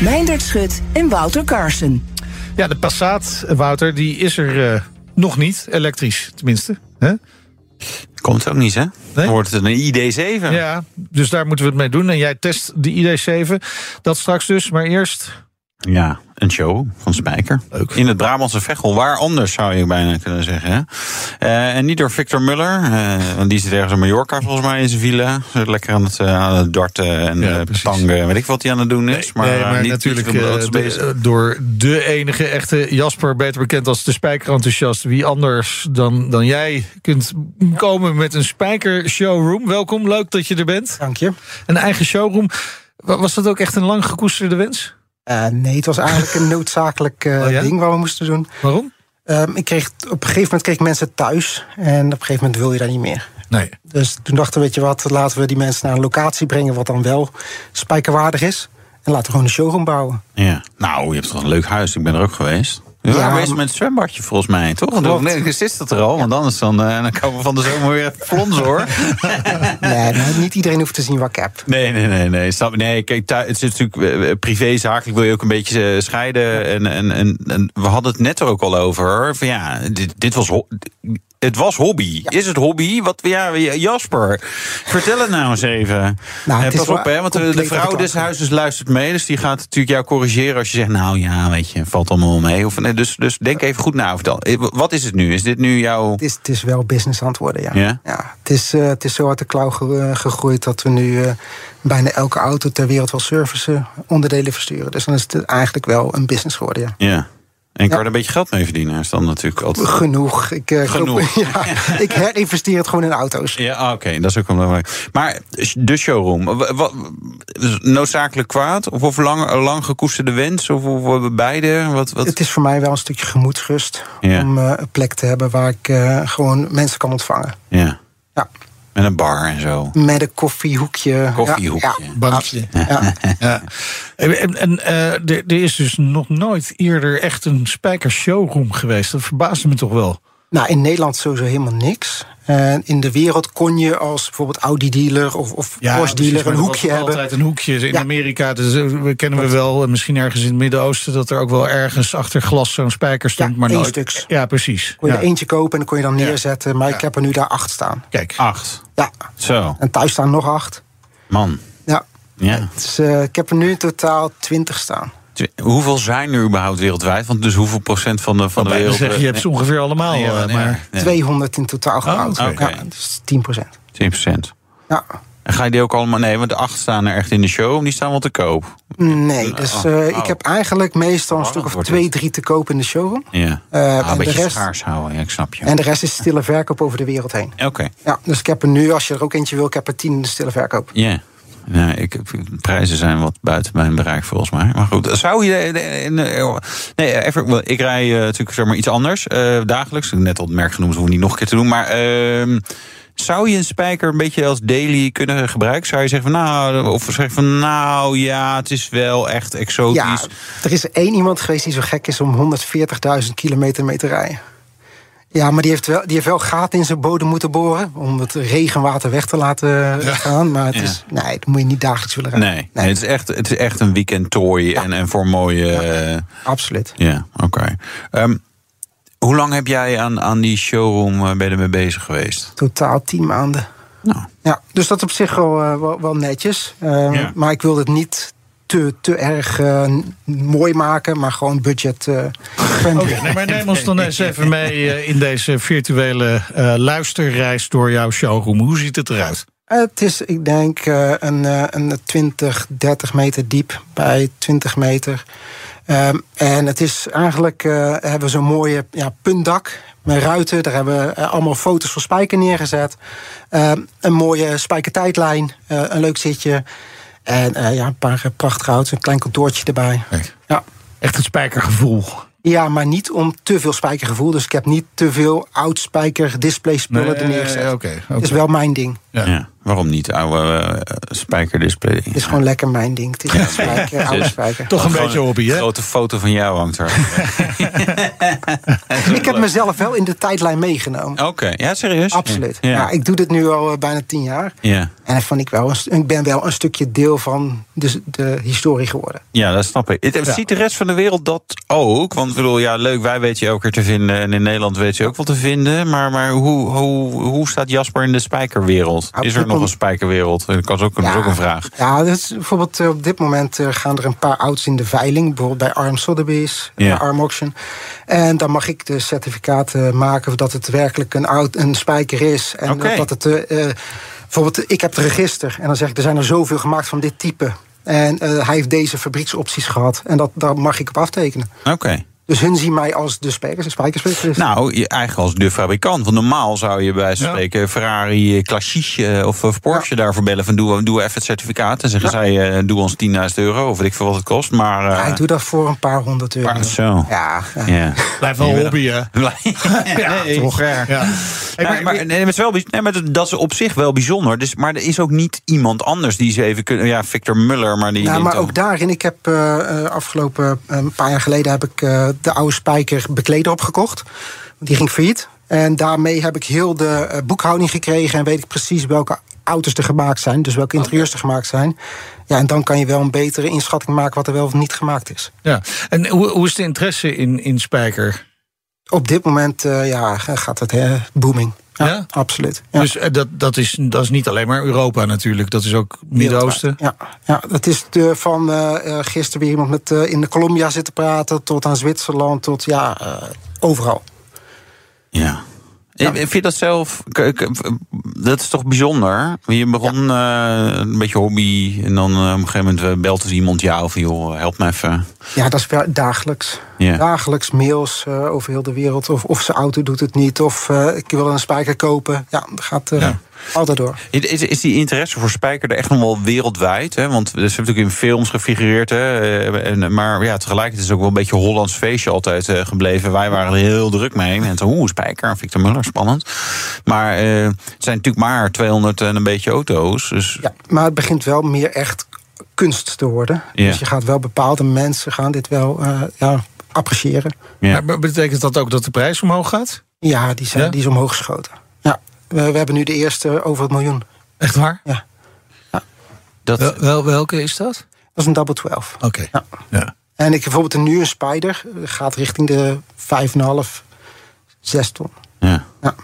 Meindert Schut en Wouter Carson. Ja, de Passat, Wouter, die is er eh, nog niet. Elektrisch, tenminste. Hè? Komt ook niet, hè? Nee? Dan wordt het een ID7. Ja, dus daar moeten we het mee doen. En jij test de ID7. Dat straks dus, maar eerst... Ja, een show van Spijker. Leuk. In het Brabantse Veghel. Waar anders zou je bijna kunnen zeggen. Hè? Eh, en niet door Victor Muller. eh, want die zit ergens in Mallorca volgens mij in zijn villa. Zit lekker aan het, eh, aan het darten en Ja, eh, tangen. Weet ik wat hij aan het doen is. maar, nee, eh, maar niet, natuurlijk de- door de enige echte Jasper, beter bekend als de spijkerenthousiast. Wie anders dan, dan jij kunt komen met een spijker showroom. Welkom, leuk dat je er bent. Dank je. Een eigen showroom. Wa- Was dat ook echt een lang gekoesterde wens? Eh, nee, het was eigenlijk een noodzakelijk eh, Oh ja? ding wat we moesten doen. Waarom? Ehm, ik kreeg, op een gegeven moment kreeg ik mensen thuis. En op een gegeven moment wil je dat niet meer. Nee. Dus toen dachten we, weet je wat, laten we die mensen naar een locatie brengen... wat dan wel spijkerwaardig is. En laten we gewoon een showroom bouwen. Ja. Nou, je hebt toch een leuk huis. Ik ben er ook geweest. Ja, bezig maar- met het zwembadje volgens mij, toch? Nee, is dat er al? Want anders dan, eh, dan komen we van de zomer weer even flonsen, hoor. Nee, niet iedereen hoeft te zien wat ik heb. Nee, nee, nee, nee. Snap, nee kijk, het is natuurlijk eh, privé, zakelijk wil je ook een beetje eh, scheiden. En, en, en, en we hadden het net er ook al over. Van ja, dit, dit was. Het was hobby. Is het hobby? Wat, ja, Jasper, vertel het nou eens even. Nou, het Eh, is pas op, hè, want de, vrouw des huizes luistert mee. Dus die gaat natuurlijk jou corrigeren als je zegt... nou ja, weet je, valt allemaal mee. Of, nee, dus, dus denk even goed na. Vertel. Eh, Wat is het nu? Is dit nu jouw... Het is, het is wel business aan het worden, ja. Ja? het, is, eh, het is zo uit de klauw ge- eh, gegroeid... dat we nu bijna elke auto ter wereld wel service eh, onderdelen versturen. Dus dan is het eigenlijk wel een business geworden, ja. Ja. En kan Ja. er een beetje geld mee verdienen? Is dan natuurlijk altijd... Genoeg. Ik, eh, Genoeg. ja, ik herinvesteer het gewoon in auto's. Ja, ah, oké, dat is ook wel belangrijk. Maar de showroom, wa- wa- noodzakelijk kwaad? Of, of lang, lang gekoesterde wens? Of, of beide? Wat, wat? Het is voor mij wel een stukje gemoedsrust. Ja. Om eh, een plek te hebben waar ik eh, gewoon mensen kan ontvangen. Ja, Ja. Met een bar en zo. Met een koffiehoekje. Koffiehoekje. Ja, ja. Bankje. Ja. Ja. En, en eh, er, er is dus nog nooit eerder echt een spijker showroom geweest. Dat verbaasde me toch wel. Nou, in Nederland sowieso helemaal niks. En in de wereld kon je als bijvoorbeeld Audi-dealer of, of Porsche-dealer een hoekje hebben. altijd een hoekje. In Ja. Amerika dus, eh, we kennen we wel, en misschien ergens in het Midden-Oosten... dat er ook wel ergens achter glas zo'n spijker stond. Ja, maar één nooit. stuks. Ja, precies. Kon je Ja. er eentje kopen en dan kon je dan neerzetten. Maar ik heb er nu daar acht staan. Kijk, Acht. Ja, Zo, en thuis staan nog acht. man. Ja. Ja. Dus, eh, ik heb er nu in totaal twintig staan. Hoeveel zijn er überhaupt wereldwijd? Want dus hoeveel procent van de, van de wereld... zeggen, je hebt ze ongeveer allemaal. Ja, eh, nee, maar nee. 200 in totaal gebouwd. Oh, oké. Ja, dus 10 procent. 10 procent. Ja. En ga je die ook allemaal... Nee, want de acht staan er echt in de show. en Die staan wel te koop. Nee, dus Oh, eh, oh. ik heb eigenlijk meestal een Oh, stuk of twee, het. drie te koop in de showroom. Ja. Eh, Ah, en de beetje rest- schaars houden, ja, ik snap je. En de rest is stille verkoop over de wereld heen. Oké, Ja, dus ik heb er nu, als je er ook eentje wil, ik heb er tien in de stille verkoop. ja. Ja ik, prijzen zijn wat buiten mijn bereik volgens mij. Maar goed, zou je. Nee, even, ik rij natuurlijk zeg maar iets anders dagelijks. Net al het merk genoemd, hoeven we niet nog een keer te doen. Maar. Ehm, zou je een spijker een beetje als daily kunnen gebruiken? Zou je zeggen van nou, of zeggen van nou ja, het is wel echt exotisch. Ja, er is één iemand geweest die zo gek is om 140.000 kilometer mee te rijden. Ja, maar die heeft, wel, die heeft wel gaten in zijn bodem moeten boren. om het regenwater weg te laten gaan. Maar het is, nee, dat moet je niet dagelijks willen rijden. Nee, nee. het, is echt, het is echt een weekend toy. En, en voor mooie. Ja, absoluut. Ja, oké. Ehm, hoe lang heb jij aan, aan die showroom uh, ben je mee bezig geweest? Totaal tien maanden. Nou. Ja, dus dat op zich wel, wel, netjes. Uh, Maar ik wilde het niet te, te erg mooi maken, maar gewoon budget. Uh, okay, maar neem ons dan eens even mee in deze virtuele luisterreis door jouw showroom. Hoe ziet het eruit? Het is, ik denk, een, een 20, 30 meter diep bij 20 meter. Ehm, en het is eigenlijk, hebben we zo'n mooie ja, puntdak met ruiten. Daar hebben we allemaal foto's van Spijker neergezet. Ehm, een mooie spijkertijdlijn, uh, een leuk zitje. En ja, een paar prachtige auto's, een klein kantoortje erbij. Ja. Echt een spijkergevoel. Ja, maar niet om te veel spijkergevoel. Dus ik heb niet te veel oud spijker display spullen nee, er neergezet. Okay, okay. is wel mijn ding. Ja. Waarom niet? Oude uh, spijkerdisplay. Het is gewoon lekker mijn ding. Het is ja. spijker, oude spijker. Toch een beetje hobby, hè? Een grote foto van jou hangt er. ik heb mezelf wel in de tijdlijn meegenomen. Oké, ja, serieus? Absoluut. Ja. ik doe dit nu al uh, bijna tien jaar. Ja. En dat vond ik wel, ik ben wel een stukje deel van de, de historie geworden. Ja, dat snap ik. Het, Ziet de rest van de wereld dat ook? Want ik bedoel, ja, leuk, wij weten je ook er te vinden. En in Nederland weet je ook wel te vinden. Maar, maar hoe, hoe, hoe staat Jasper in de spijkerwereld? Is er nog een spijkerwereld? Dat is ook, ook een vraag. Ja, dus bijvoorbeeld eh, op dit moment eh, gaan er een paar auto's in de veiling. Bijvoorbeeld bij Arm Sotheby's, ja. Arm Auction. En dan mag ik de certificaten maken dat het werkelijk een, oud, een spijker is. En dat het... Uh, bijvoorbeeld, ik heb het register. En dan zeg ik, er zijn er zoveel gemaakt van dit type. En hij heeft deze fabrieksopties gehad. En dat, daar mag ik op aftekenen. Oké. Dus hun zien mij als de spijkerspecialist. Nou, eigenlijk als de fabrikant. Want normaal zou je bij spreken Ferrari, eh, Classiche eh, of, of Porsche ja. daarvoor bellen. Van doe, doe even het certificaat. En zeggen zij, uh, doe ons 10.000 euro. Of weet ik veel wat het kost. Maar, uh, ik doe dat voor een paar honderd euro. Paar, zo. Ja. ja. Blijf wel hobby, hè? ja, toch. Ja. Maar, nee, wel, maar dat is op zich wel bijzonder. Dus, maar er is ook niet iemand anders die ze even kunnen... Ja, Victor Muller, maar die... Ja, maar ook daarin. Ik heb uh, afgelopen een paar jaar geleden... heb ik de oude spijker bekleder opgekocht. Die ging failliet. En daarmee heb ik heel de eh, boekhouding gekregen... en weet ik precies welke auto's er gemaakt zijn. Dus welke interieurs er gemaakt zijn. Ja, en dan kan je wel een betere inschatting maken... wat er wel of niet gemaakt is. Ja, en hoe, hoe is de interesse in, in spijker? Op dit moment uh, ja, gaat het hè, booming. Ja, absoluut. Ja. Dus eh, dat, dat, is, dat is niet alleen maar Europa natuurlijk, dat is ook Midden-Oosten. Ja, ja, dat is de, van uh, gisteren weer iemand met uh, in de Colombia zitten praten, tot aan Zwitserland, tot ja, overal. Ja. Ja. Vind je dat zelf, dat is toch bijzonder? Je begon ja. uh, een beetje hobby en dan uh, op een gegeven moment eh, belt er iemand jou of joh, help me even. Ja, dat is dagelijks. Dagelijks mails uh, over heel de wereld. Of, of zijn auto doet het niet, of ik wil een spijker kopen. Ja, dat gaat... Ja. Altijd door. Is, is die interesse voor Spijker er echt nog wel wereldwijd? Hè? Want ze hebben natuurlijk in films gefigureerd. Hè? Eh, en, maar ja, tegelijkertijd is het ook wel een beetje Hollands feestje altijd uh, gebleven. Wij waren er heel druk mee. En toen, oeh, Spijker, Victor Muller, spannend. Maar uh, het zijn natuurlijk maar 200 en een beetje auto's. Dus... Ja, maar het begint wel meer echt kunst te worden. Ja. Dus je gaat wel bepaalde mensen gaan dit wel uh, ja, appreciëren. Ja. Maar betekent dat ook dat de prijs omhoog gaat? Ja, die, zijn, die is omhoog geschoten. We, we hebben nu de eerste over het miljoen. Echt waar? Ja. ja. Dat... Wel, welke is dat? Dat is een Double 12. Oké. Ja. ja. En ik bijvoorbeeld een nu een Spider gaat richting de 5,5, 6 ton. Ja. ja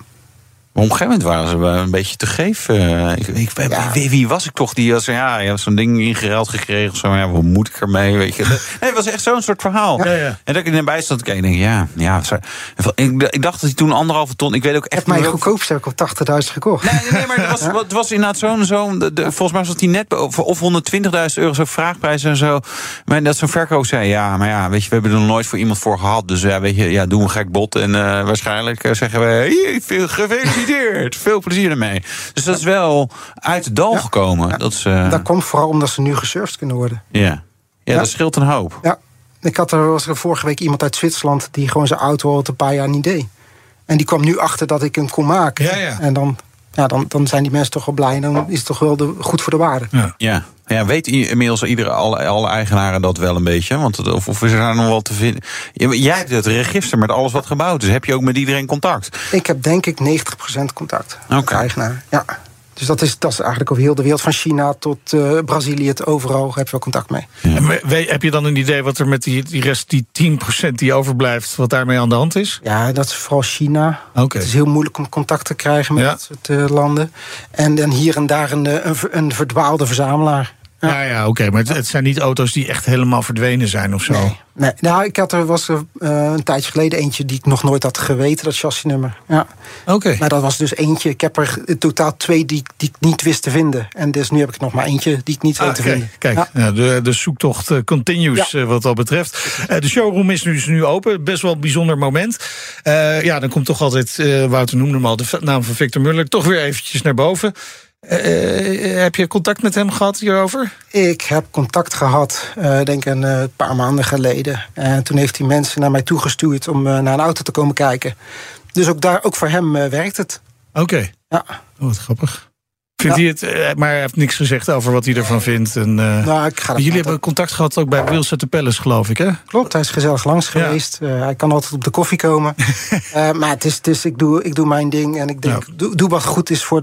op een gegeven moment waren ze een beetje te geven. Eh, ik, wie, wie, was ik toch die als ja, je hebt zo'n ding ingereld gekregen. Zo, ja, wat moet ik ermee? Weet je? Nee, het was echt zo'n soort verhaal. Ja, ja. En dat ik erbij stond kijken, denk ja, ja. Ik, ik, dacht dat hij toen anderhalve ton. Ik weet ook echt. Mijn goedkoopste heb ik op 80.000 gekocht. Nee, nee, maar het was, het was inderdaad zo'n zo'n. Volgens mij was hij net of 120.000 euro zo'n vraagprijs en zo. Maar dat zo'n verkoop zei, ja, maar ja, weet je, we hebben er nog nooit voor iemand voor gehad. Dus ja, weet je, ja, doe een gek bot en uh, waarschijnlijk uh, zeggen we, hey, veel gefeliciteerd Gefeliciteerd. Veel plezier ermee. Dus dat is wel uit het dal gekomen. Dat, is, uh... dat komt vooral omdat ze nu gesurfd kunnen worden. Ja, ja, dat scheelt een hoop. Ja. Ik had er, was er vorige week iemand uit Zwitserland... die gewoon zijn auto al een paar jaar niet deed. En die kwam nu achter dat ik hem kon maken. Ja, ja. En dan, ja, dan, dan zijn die mensen toch wel blij. En dan is het toch wel de, goed voor de waarde. Ja. Ja. Weet inmiddels iedere, alle, alle eigenaren dat wel een beetje? Want, of, of is er nog wel te vinden? Jij hebt het register met alles wat gebouwd is. Heb je ook met iedereen contact? Ik heb denk ik 90% contact okay. met de eigenaar. Ja. Dus dat is, dat is eigenlijk over heel de wereld, van China tot uh, Brazilië, het overal heb je wel contact mee. Ja. En heb je dan een idee wat er met die, die rest, die 10% die overblijft, wat daarmee aan de hand is? Ja, dat is vooral China. Okay. Het is heel moeilijk om contact te krijgen met Ja. dat soort uh, landen. En dan hier en daar een, een, een verdwaalde verzamelaar. Ja, ja, oké. Maar het, het, zijn niet auto's die echt helemaal verdwenen zijn of zo. Nee, nee. Nou, ik had er was er uh, een tijdje geleden eentje die ik nog nooit had geweten, dat chassisnummer. Ja. Oké. Okay. Maar dat was dus eentje. Ik heb er in totaal twee die, die ik niet wist te vinden. En dus nu heb ik nog maar eentje die ik niet weet ah, te kijk, vinden. Kijk, ja. Ja, de, de zoektocht uh, continues ja. uh, wat dat betreft. De showroom is nu, dus nu open. Best wel een bijzonder moment. Ja, dan komt toch altijd, Wouter noemde hem al, de naam van Victor Muller, toch weer eventjes naar boven. Uh, heb je contact met hem gehad hierover? Ik heb contact gehad, uh, denk een uh, paar maanden geleden. En toen heeft hij mensen naar mij toegestuurd om naar een auto te komen kijken. Dus ook, daar, ook voor hem werkt het. Oké. Okay. Ja. Oh, wat grappig. Vindt ja. hij het, maar hij heeft niks gezegd over wat hij ervan vindt. En, nou, ik ga jullie hebben contact gehad ook bij Wils at the Palace, geloof ik, hè? Klopt, hij is gezellig langs ja. geweest. hij kan altijd op de koffie komen. maar het is, het is, ik, doe, ik doe mijn ding en ik denk, doe, doe wat goed is voor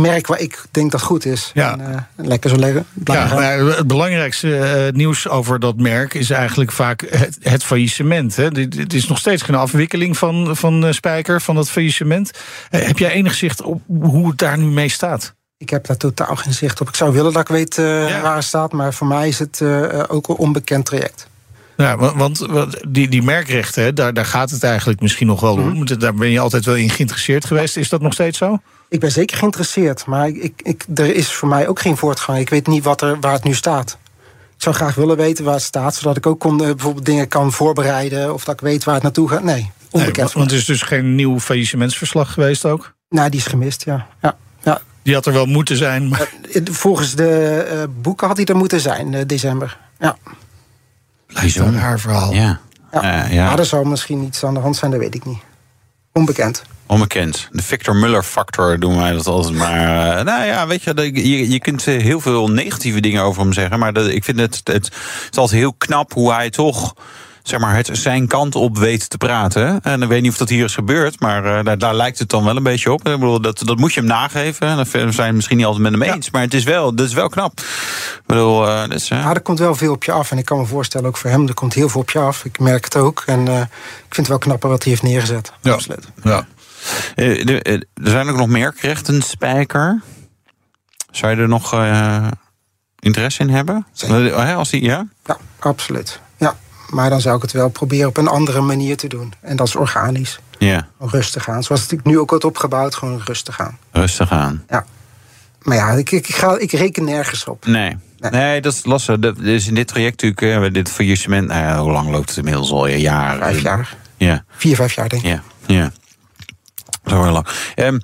merk waar ik denk dat goed is. Ja. En, uh, lekker zo leggen. Ja, maar het belangrijkste uh, nieuws over dat merk is eigenlijk vaak het, het faillissement. Hè. Het is nog steeds geen afwikkeling van, van Spijker, van dat faillissement. heb jij enig zicht op hoe het daar nu mee staat? Ik heb daar totaal geen zicht op. Ik zou willen dat ik weet ja. waar het staat, maar voor mij is het ook een onbekend traject. Ja, want die, die merkrechten, daar, daar gaat het eigenlijk misschien nog wel om. Mm. Daar ben je altijd wel in geïnteresseerd geweest. Is dat nog steeds zo? Ik ben zeker geïnteresseerd, maar ik, ik, er is voor mij ook geen voortgang. Ik weet niet wat er, waar het nu staat. Ik zou graag willen weten waar het staat, zodat ik ook kon, uh, bijvoorbeeld dingen kan voorbereiden of dat ik weet waar het naartoe gaat. Nee, onbekend. Nee, want er is dus geen nieuw faillissementsverslag geweest ook? Nou, die is gemist, ja. ja, ja. Die had er wel moeten zijn. Maar... Volgens de uh, boeken had hij er moeten zijn, uh, december. Ja. Bijzonder haar verhaal. Ja. Ja. Uh, ja. Maar er zou misschien iets aan de hand zijn, dat weet ik niet. Onbekend. Onbekend. De Victor Muller factor doen wij dat altijd maar. Uh, nou ja, weet je, je, je kunt heel veel negatieve dingen over hem zeggen. Maar dat, ik vind het, het, het is altijd heel knap hoe hij toch zeg maar, het zijn kant op weet te praten. En ik weet niet of dat hier is gebeurd, maar uh, daar, daar, lijkt het dan wel een beetje op. Ik bedoel, dat, dat moet je hem nageven. En daar zijn we misschien niet altijd met hem eens. Ja. Maar het is wel, dat is wel knap. Ik bedoel, uh, dus, uh... Ja, er komt wel veel op je af. En ik kan me voorstellen, ook voor hem, er komt heel veel op je af. Ik merk het ook. En ik vind het wel knapper wat hij heeft neergezet. Ja. Absoluut. Ja. Er zijn ook nog meer spijker. Zou je er nog interesse in hebben? Zeker. Als die, ja? ja, absoluut. Ja. Maar dan zou ik het wel proberen op een andere manier te doen. En dat is organisch. Ja. Rustig aan. Zoals het nu ook wordt opgebouwd, gewoon rustig aan. Rustig aan. Ja. Maar ja, ik, ik, ga, ik reken nergens op. Nee. Nee. nee, dat is lastig. Dat is in dit traject natuurlijk, dit faillissement. Nou ja, hoe lang loopt het inmiddels al? Jaren. Vijf jaar. Ja. Vier, vijf jaar, denk ik. Ja, ja. Zo heel lang. Um,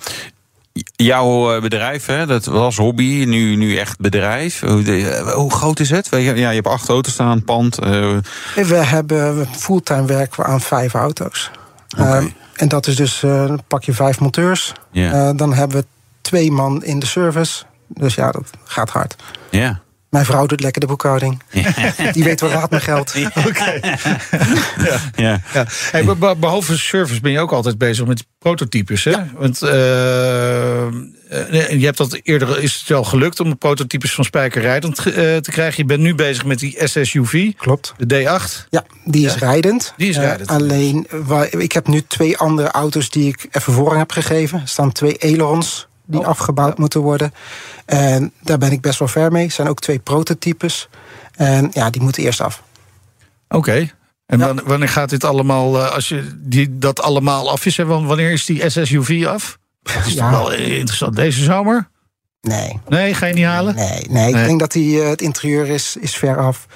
Jouw bedrijf, hè, dat was hobby, nu, nu echt bedrijf. Hoe, hoe groot is het? Ja, je hebt acht auto's staan, pand. Uh... We hebben fulltime werken we aan vijf auto's. Okay. Uh, en dat is dus, uh, pak je vijf monteurs. Yeah. Dan hebben we twee man in de service. Dus ja, dat gaat hard. Ja. Yeah. Mijn vrouw doet lekker de boekhouding. Ja. Die weet wel raad mijn geld. Ja. Oké. Okay. ja. ja. ja. Hey, behalve service ben je ook altijd bezig met prototypes. Hè? Ja. Want uh, je hebt dat eerder is het wel gelukt om de prototypes van Spijker rijdend uh, te krijgen. Je bent nu bezig met die SSUV. Klopt. De D8. Ja, die is rijdend. Die is rijdend. Uh, alleen, ik heb nu twee andere auto's die ik even voorrang heb gegeven. Er staan twee ailerons die oh, afgebouwd ja. moeten worden. En daar ben ik best wel ver mee. Er zijn ook twee prototypes. En ja, die moeten eerst af. Oké. Okay. En ja. wanneer gaat dit allemaal, als je die, dat allemaal af is, wanneer is die SSUV af? Dat is ja. toch wel interessant. Deze zomer? Nee. Nee, ga je niet halen? Nee, nee, nee. ik denk dat die, uh, het interieur is, is ver af.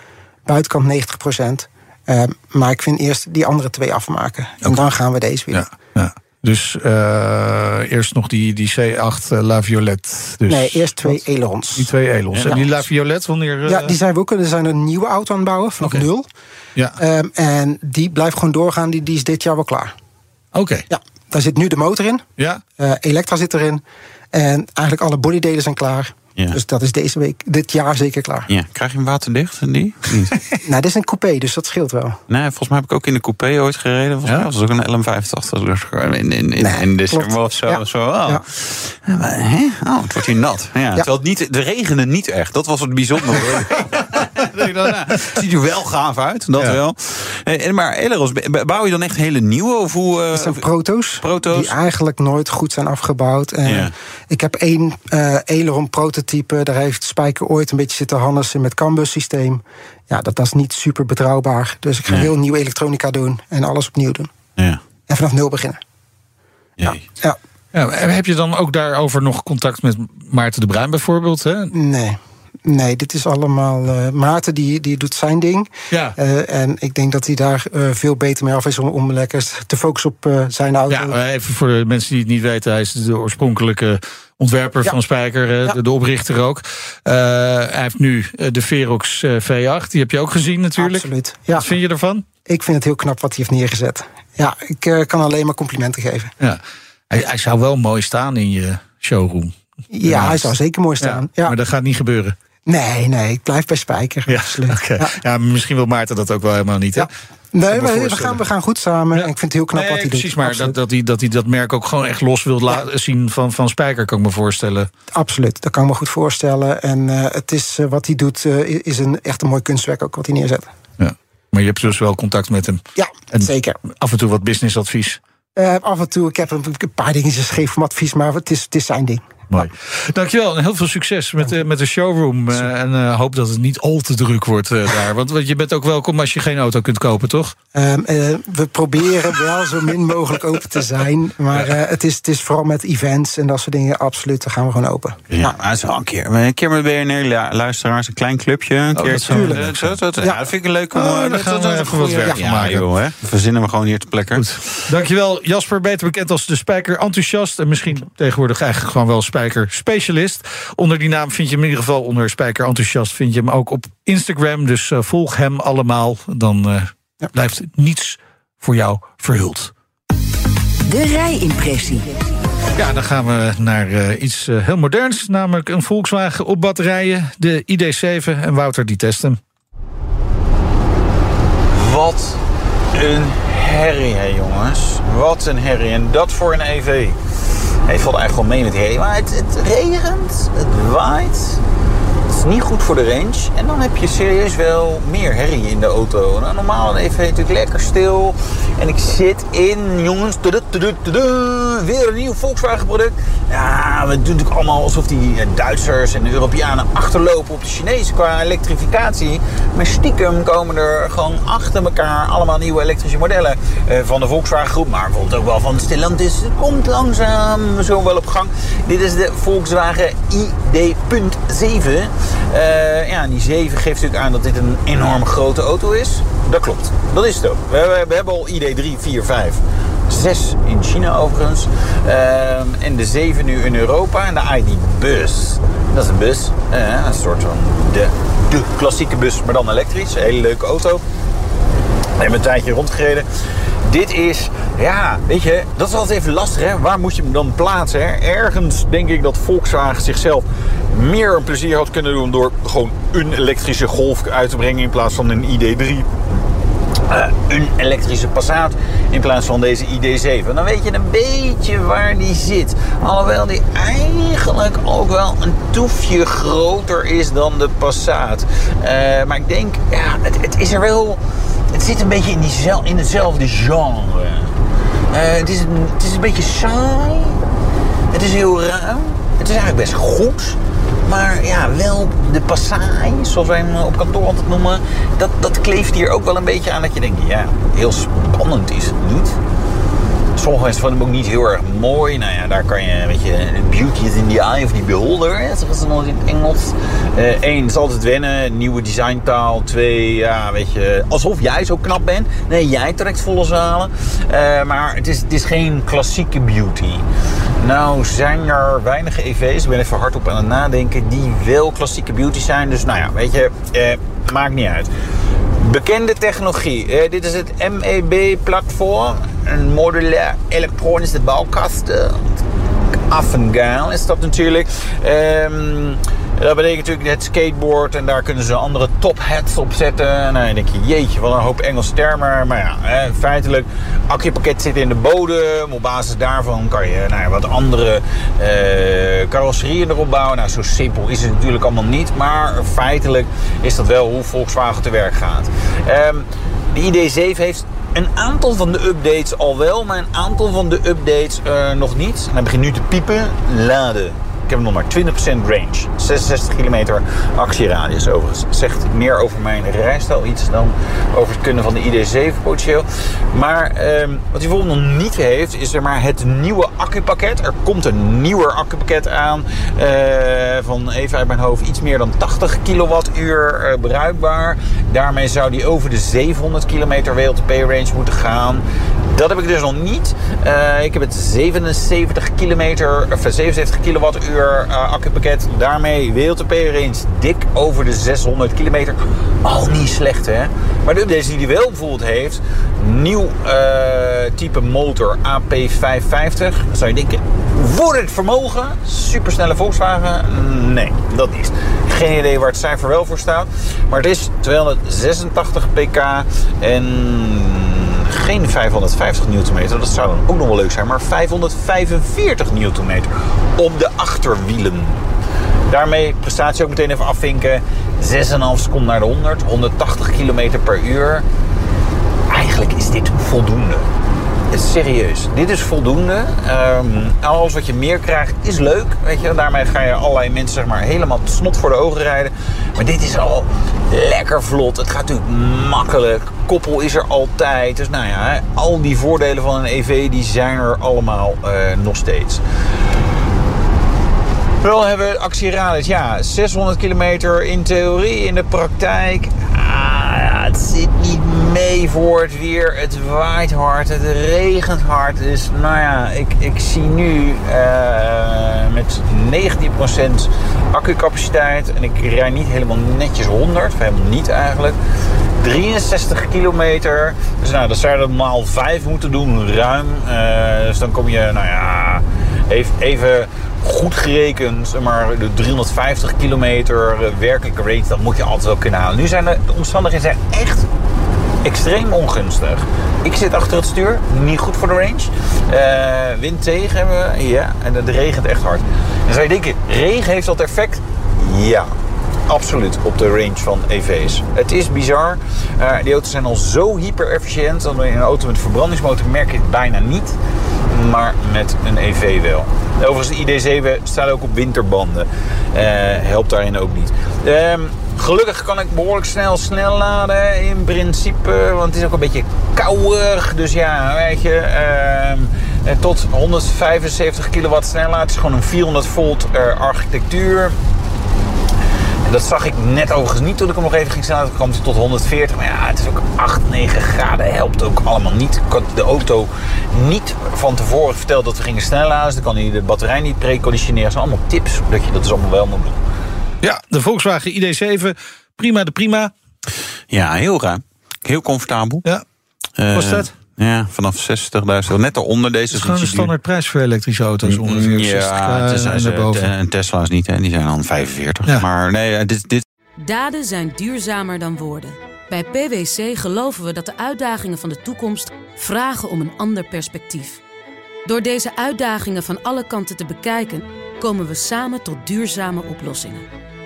Buitenkant 90 procent. Uh, maar ik vind eerst die andere twee afmaken. En okay. dan gaan we deze weer. Ja, ja. Dus uh, eerst nog die, die C8 uh, La Violette. Dus nee, eerst twee ailerons. Die twee ailerons. En die La Violette, wanneer... Uh... Ja, die zijn we ook. Er zijn een nieuwe auto aan het bouwen, vanaf okay. nul. Ja. Um, en die blijft gewoon doorgaan. Die, die is dit jaar wel klaar. Oké. Okay. Ja, daar zit nu de motor in. Ja. Elektra zit erin. En eigenlijk alle bodydelen zijn klaar. Ja. Dus dat is deze week, dit jaar zeker klaar. Ja. Krijg je hem waterdicht, die? Niet. nou, dit is een coupé, dus dat scheelt wel. Nee, volgens mij heb ik ook in de coupé ooit gereden. Volgens Ja? mij was het ook een LM85. In, in, in, Nee, in december of zo. Ja. zo oh. Ja. Ja, maar, hè? oh, het wordt hier nat. Ja, Terwijl het niet, de regende niet echt. Dat was het bijzondere. Denk ik dan, nou, het ziet er wel gaaf uit, dat Ja. wel. Eh, Maar Eleros, bouw je dan echt hele nieuwe? Of hoe, eh, Dat zijn proto's, proto's? die eigenlijk nooit goed zijn afgebouwd. En Ja. Ik heb één eh Aileron prototype. Daar heeft Spijker ooit een beetje zitten hannissen met Cambus systeem. Ja, dat, dat is niet super betrouwbaar. Dus ik ga Nee. heel nieuwe elektronica doen en alles opnieuw doen. Ja. En vanaf nul beginnen. Ja, Ja, en heb je dan ook daarover nog contact met Maarten de Bruin bijvoorbeeld? Hè? nee. Nee, dit is allemaal. eh, Maarten die, die doet zijn ding. Ja. Eh, en ik denk dat hij daar eh, veel beter mee af is om, om lekker te focussen op zijn auto. Ja, even voor de mensen die het niet weten, hij is de oorspronkelijke ontwerper Ja. van Spijker, Ja. de, oprichter ook. Hij heeft nu de Verox eh, V8, die heb je ook gezien natuurlijk. Absoluut. Ja, Wat vind je ervan? ik vind het heel knap wat hij heeft neergezet. Ja, ik kan alleen maar complimenten geven. Ja. Hij, hij zou wel mooi staan in je showroom. Ja, hij zou zeker mooi staan. Ja, Maar dat gaat niet gebeuren. Nee, nee, ik blijf bij Spijker. Ja, oké. Ja. ja, misschien wil Maarten dat ook wel helemaal niet. Hè? Ja. Nee, maar we gaan, we gaan goed samen. Ja. En ik vind het heel knap Nee, wat hij precies, doet. maar absoluut. dat, dat, hij, dat hij dat merk ook gewoon echt los wil laten zien van, van Spijker, kan ik me voorstellen. absoluut, dat kan ik me goed voorstellen. En eh, het is, eh, wat hij doet eh, is een, echt een mooi kunstwerk ook wat hij neerzet. Ja. Maar je hebt dus wel contact met hem. Ja, En- zeker. Af en toe wat businessadvies. Af en toe, ik heb hem een paar dingetjes gegeven om advies, maar het is, het is zijn ding. Mooi. Dankjewel en heel veel succes met, eh, met de showroom. eh, en eh, hoop dat het niet al te druk wordt eh, daar. Want, want je bent ook welkom als je geen auto kunt kopen, toch? Ehm, eh, we proberen wel zo min mogelijk open te zijn. Maar eh, het, is, het is vooral met events en dat soort dingen. Absoluut, dan gaan we gewoon open. Ja, maar het is wel een keer. Een keer met BNR-luisteraars, een klein clubje. Een Oh, keer dat zo, zo. Ja. Ja, dat vind ik een leuk. om, Oh, eh, daar dat- gaan dat- we dat- even wat ja, werk van ja, maken. joh, hè. Verzinnen we gewoon hier te plekken. Goed. Dankjewel Jasper, beter bekend als de Spijker enthousiast. En misschien tegenwoordig eigenlijk gewoon wel Spijker specialist. Onder die naam vind je hem in ieder geval onder Spijker enthousiast. Vind je hem ook op Instagram. Dus eh, volg hem allemaal. Dan eh, blijft niets voor jou verhuld. De rijimpressie. Ja, dan gaan we naar eh, iets heel moderns. Namelijk een Volkswagen op batterijen. De ID7 en Wouter die test hem. Wat een herrie, hè, jongens. Wat een herrie. En dat voor een EV. Hij valt eigenlijk wel mee met herrie. Maar het, het regent, het waait. Niet goed voor de range. En dan heb je serieus wel meer herrie in de auto. Nou, normaal een EV natuurlijk lekker stil. En ik zit in, jongens. weer een nieuw Volkswagen product. Ja, we doen natuurlijk allemaal alsof die eh, Duitsers en de Europeanen achterlopen op de Chinezen qua elektrificatie. Maar stiekem komen er gewoon achter elkaar allemaal nieuwe elektrische modellen eh, van de Volkswagen groep. Maar bijvoorbeeld ook wel van Stellantis. Het komt langzaam zo wel op gang. Dit is de Volkswagen ID.7. Eh, ja, en die 7 geeft natuurlijk aan dat dit een enorm grote auto is. Dat klopt. Dat is het ook. We, we, we hebben al ID3, 4, 5. 6 in China overigens. Ehm, en de 7 nu in Europa. En de ID Bus. Dat is een bus. eh, een soort van de, de klassieke bus, maar dan elektrisch. Een hele leuke auto. We hebben een tijdje rondgereden. Dit is, ja, weet je, dat is altijd even lastig, hè? Waar moet je hem dan plaatsen? Hè? Ergens denk ik dat Volkswagen zichzelf meer een plezier had kunnen doen door gewoon een elektrische Golf uit te brengen in plaats van een ID3. Eh, een elektrische Passat in plaats van deze ID7. Dan weet je een beetje waar die zit. Alhoewel die eigenlijk ook wel een toefje groter is dan de Passat. Eh, maar ik denk, ja, het, het is er wel... Het zit een beetje in, in hetzelfde genre. Eh, het, is een, het is een beetje saai. Het is heel ruim. Het is eigenlijk best goed. Maar ja, wel de passaai, zoals wij hem op kantoor altijd noemen. Dat, dat kleeft hier ook wel een beetje aan dat je denkt, ja, heel spannend is het niet. Sommige mensen vonden hem ook niet heel erg mooi. Nou ja, daar kan je, weet je, beauty is in the eye of the beholder, zeggen ze nog in het Engels. Eén, uh, is altijd wennen, nieuwe designtaal. Twee, ja, weet je, alsof jij zo knap bent. Nee, jij trekt volle zalen. Uh, maar het is, het is geen klassieke beauty. Nou zijn er weinig EV's, ik ben even hardop aan het nadenken, die wel klassieke beauty zijn. Dus nou ja, weet je, eh, maakt niet uit. Bekende technologie. Eh, dit is het MEB-platform. Een modulair elektronische bouwkasten. Affengaal is dat natuurlijk. Um, dat betekent natuurlijk het skateboard en daar kunnen ze andere top hats op zetten. En dan denk je, jeetje, wat een hoop Engelse termen. Maar ja, feitelijk, accupakket zit in de bodem. Op basis daarvan kan je nou ja, wat andere uh, carrosserieën erop bouwen. Nou, zo simpel is het natuurlijk allemaal niet. Maar feitelijk is dat wel hoe Volkswagen te werk gaat. Um, de ID7 heeft een aantal van de updates al wel, maar een aantal van de updates uh, nog niet. En dan begin nu te piepen. Laden. Ik heb nog maar 20% range. 66 kilometer actieradius overigens. Zegt meer over mijn rijstijl iets dan over het kunnen van de ID7 potentieel. Maar eh, wat hij bijvoorbeeld nog niet heeft, is er maar het nieuwe accupakket. Er komt een nieuwer accupakket aan. Uh, van even uit mijn hoofd iets meer dan 80 kilowattuur uh, bruikbaar. Daarmee zou die over de 700 kilometer WLTP range moeten gaan. Dat heb ik dus nog niet. Uh, ik heb het 77 kilometer, of 77 kilowattuur uh, accupakket. Daarmee WLTP range dik over de 600 kilometer. Al niet slecht hè. Maar de updates die hij wel bijvoorbeeld heeft. Nieuw uh, type motor AP550. Dan zou je denken, voor het vermogen. Supersnelle Volkswagen? Nee, dat niet. Geen idee waar het cijfer wel voor staat. Maar het is 286 pk en geen 550 Nm. Dat zou dan ook nog wel leuk zijn. Maar 545 Nm op de achterwielen. Daarmee prestatie ook meteen even afvinken. 6,5 seconden naar de 100. 180 km per uur. Eigenlijk is dit voldoende. Serieus, dit is voldoende. Um, alles wat je meer krijgt is leuk. Weet je? Daarmee ga je allerlei mensen zeg maar, helemaal snot voor de ogen rijden. Maar dit is al lekker vlot. Het gaat natuurlijk makkelijk. Koppel is er altijd. Dus nou ja, al die voordelen van een EV die zijn er allemaal uh, nog steeds. Wel hebben we actieradius. Ja, 600 kilometer in theorie. In de praktijk het zit niet mee voor het weer. Het waait hard, het regent hard. Dus nou ja, ik, ik zie nu uh, met 19% accucapaciteit. En ik rij niet helemaal netjes 100, helemaal niet eigenlijk. 63 kilometer. Dus nou, dat zou je normaal 5 moeten doen, ruim. Uh, dus dan kom je, nou ja, even, even goed gerekend, maar de 350 kilometer werkelijke range, dat moet je altijd wel kunnen halen. Nu zijn de, de omstandigheden zijn echt extreem ongunstig. Ik zit achter het stuur, niet goed voor de range. Uh, wind tegen hebben we, ja, en het regent echt hard. Dan zou je denken, regen heeft dat effect? Ja, absoluut op de range van EV's. Het is bizar. Uh, die auto's zijn al zo hyper efficiënt. Dat in een auto met verbrandingsmotor merk je het bijna niet. Maar met een EV wel. Overigens, de ID7 staat ook op winterbanden. Uh, helpt daarin ook niet. Um, Gelukkig kan ik behoorlijk snel snel laden in principe. Want het is ook een beetje koudig. Dus ja, weet je. Uh, tot 175 kilowatt snelheid. Het is gewoon een 400 volt uh, architectuur. En dat zag ik net overigens niet toen ik hem nog even ging snel. Dan kwam hij tot 140. Maar ja, het is ook 8, 9 graden. Helpt ook allemaal niet. Ik had de auto niet van tevoren verteld dat we gingen snel laden. Dus dan kan hij de batterij niet preconditioneren. Dat zijn allemaal tips dat je dat dus allemaal wel moet doen. Ja, de Volkswagen ID7, prima de prima. Ja, heel ruim. Heel comfortabel. Ja. Uh, was dat? Ja, vanaf 60.000. Net eronder deze. Het is gewoon de standaardprijs voor elektrische auto's ongeveer. Ja, 60, het is, uh, en Tesla's niet, hè? die zijn dan 45. Ja. Maar nee, dit, dit. Daden zijn duurzamer dan woorden. Bij PwC geloven we dat de uitdagingen van de toekomst vragen om een ander perspectief. Door deze uitdagingen van alle kanten te bekijken, komen we samen tot duurzame oplossingen.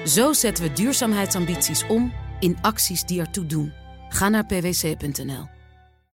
Zo zetten we duurzaamheidsambities om in acties die ertoe doen. Ga naar pwc.nl.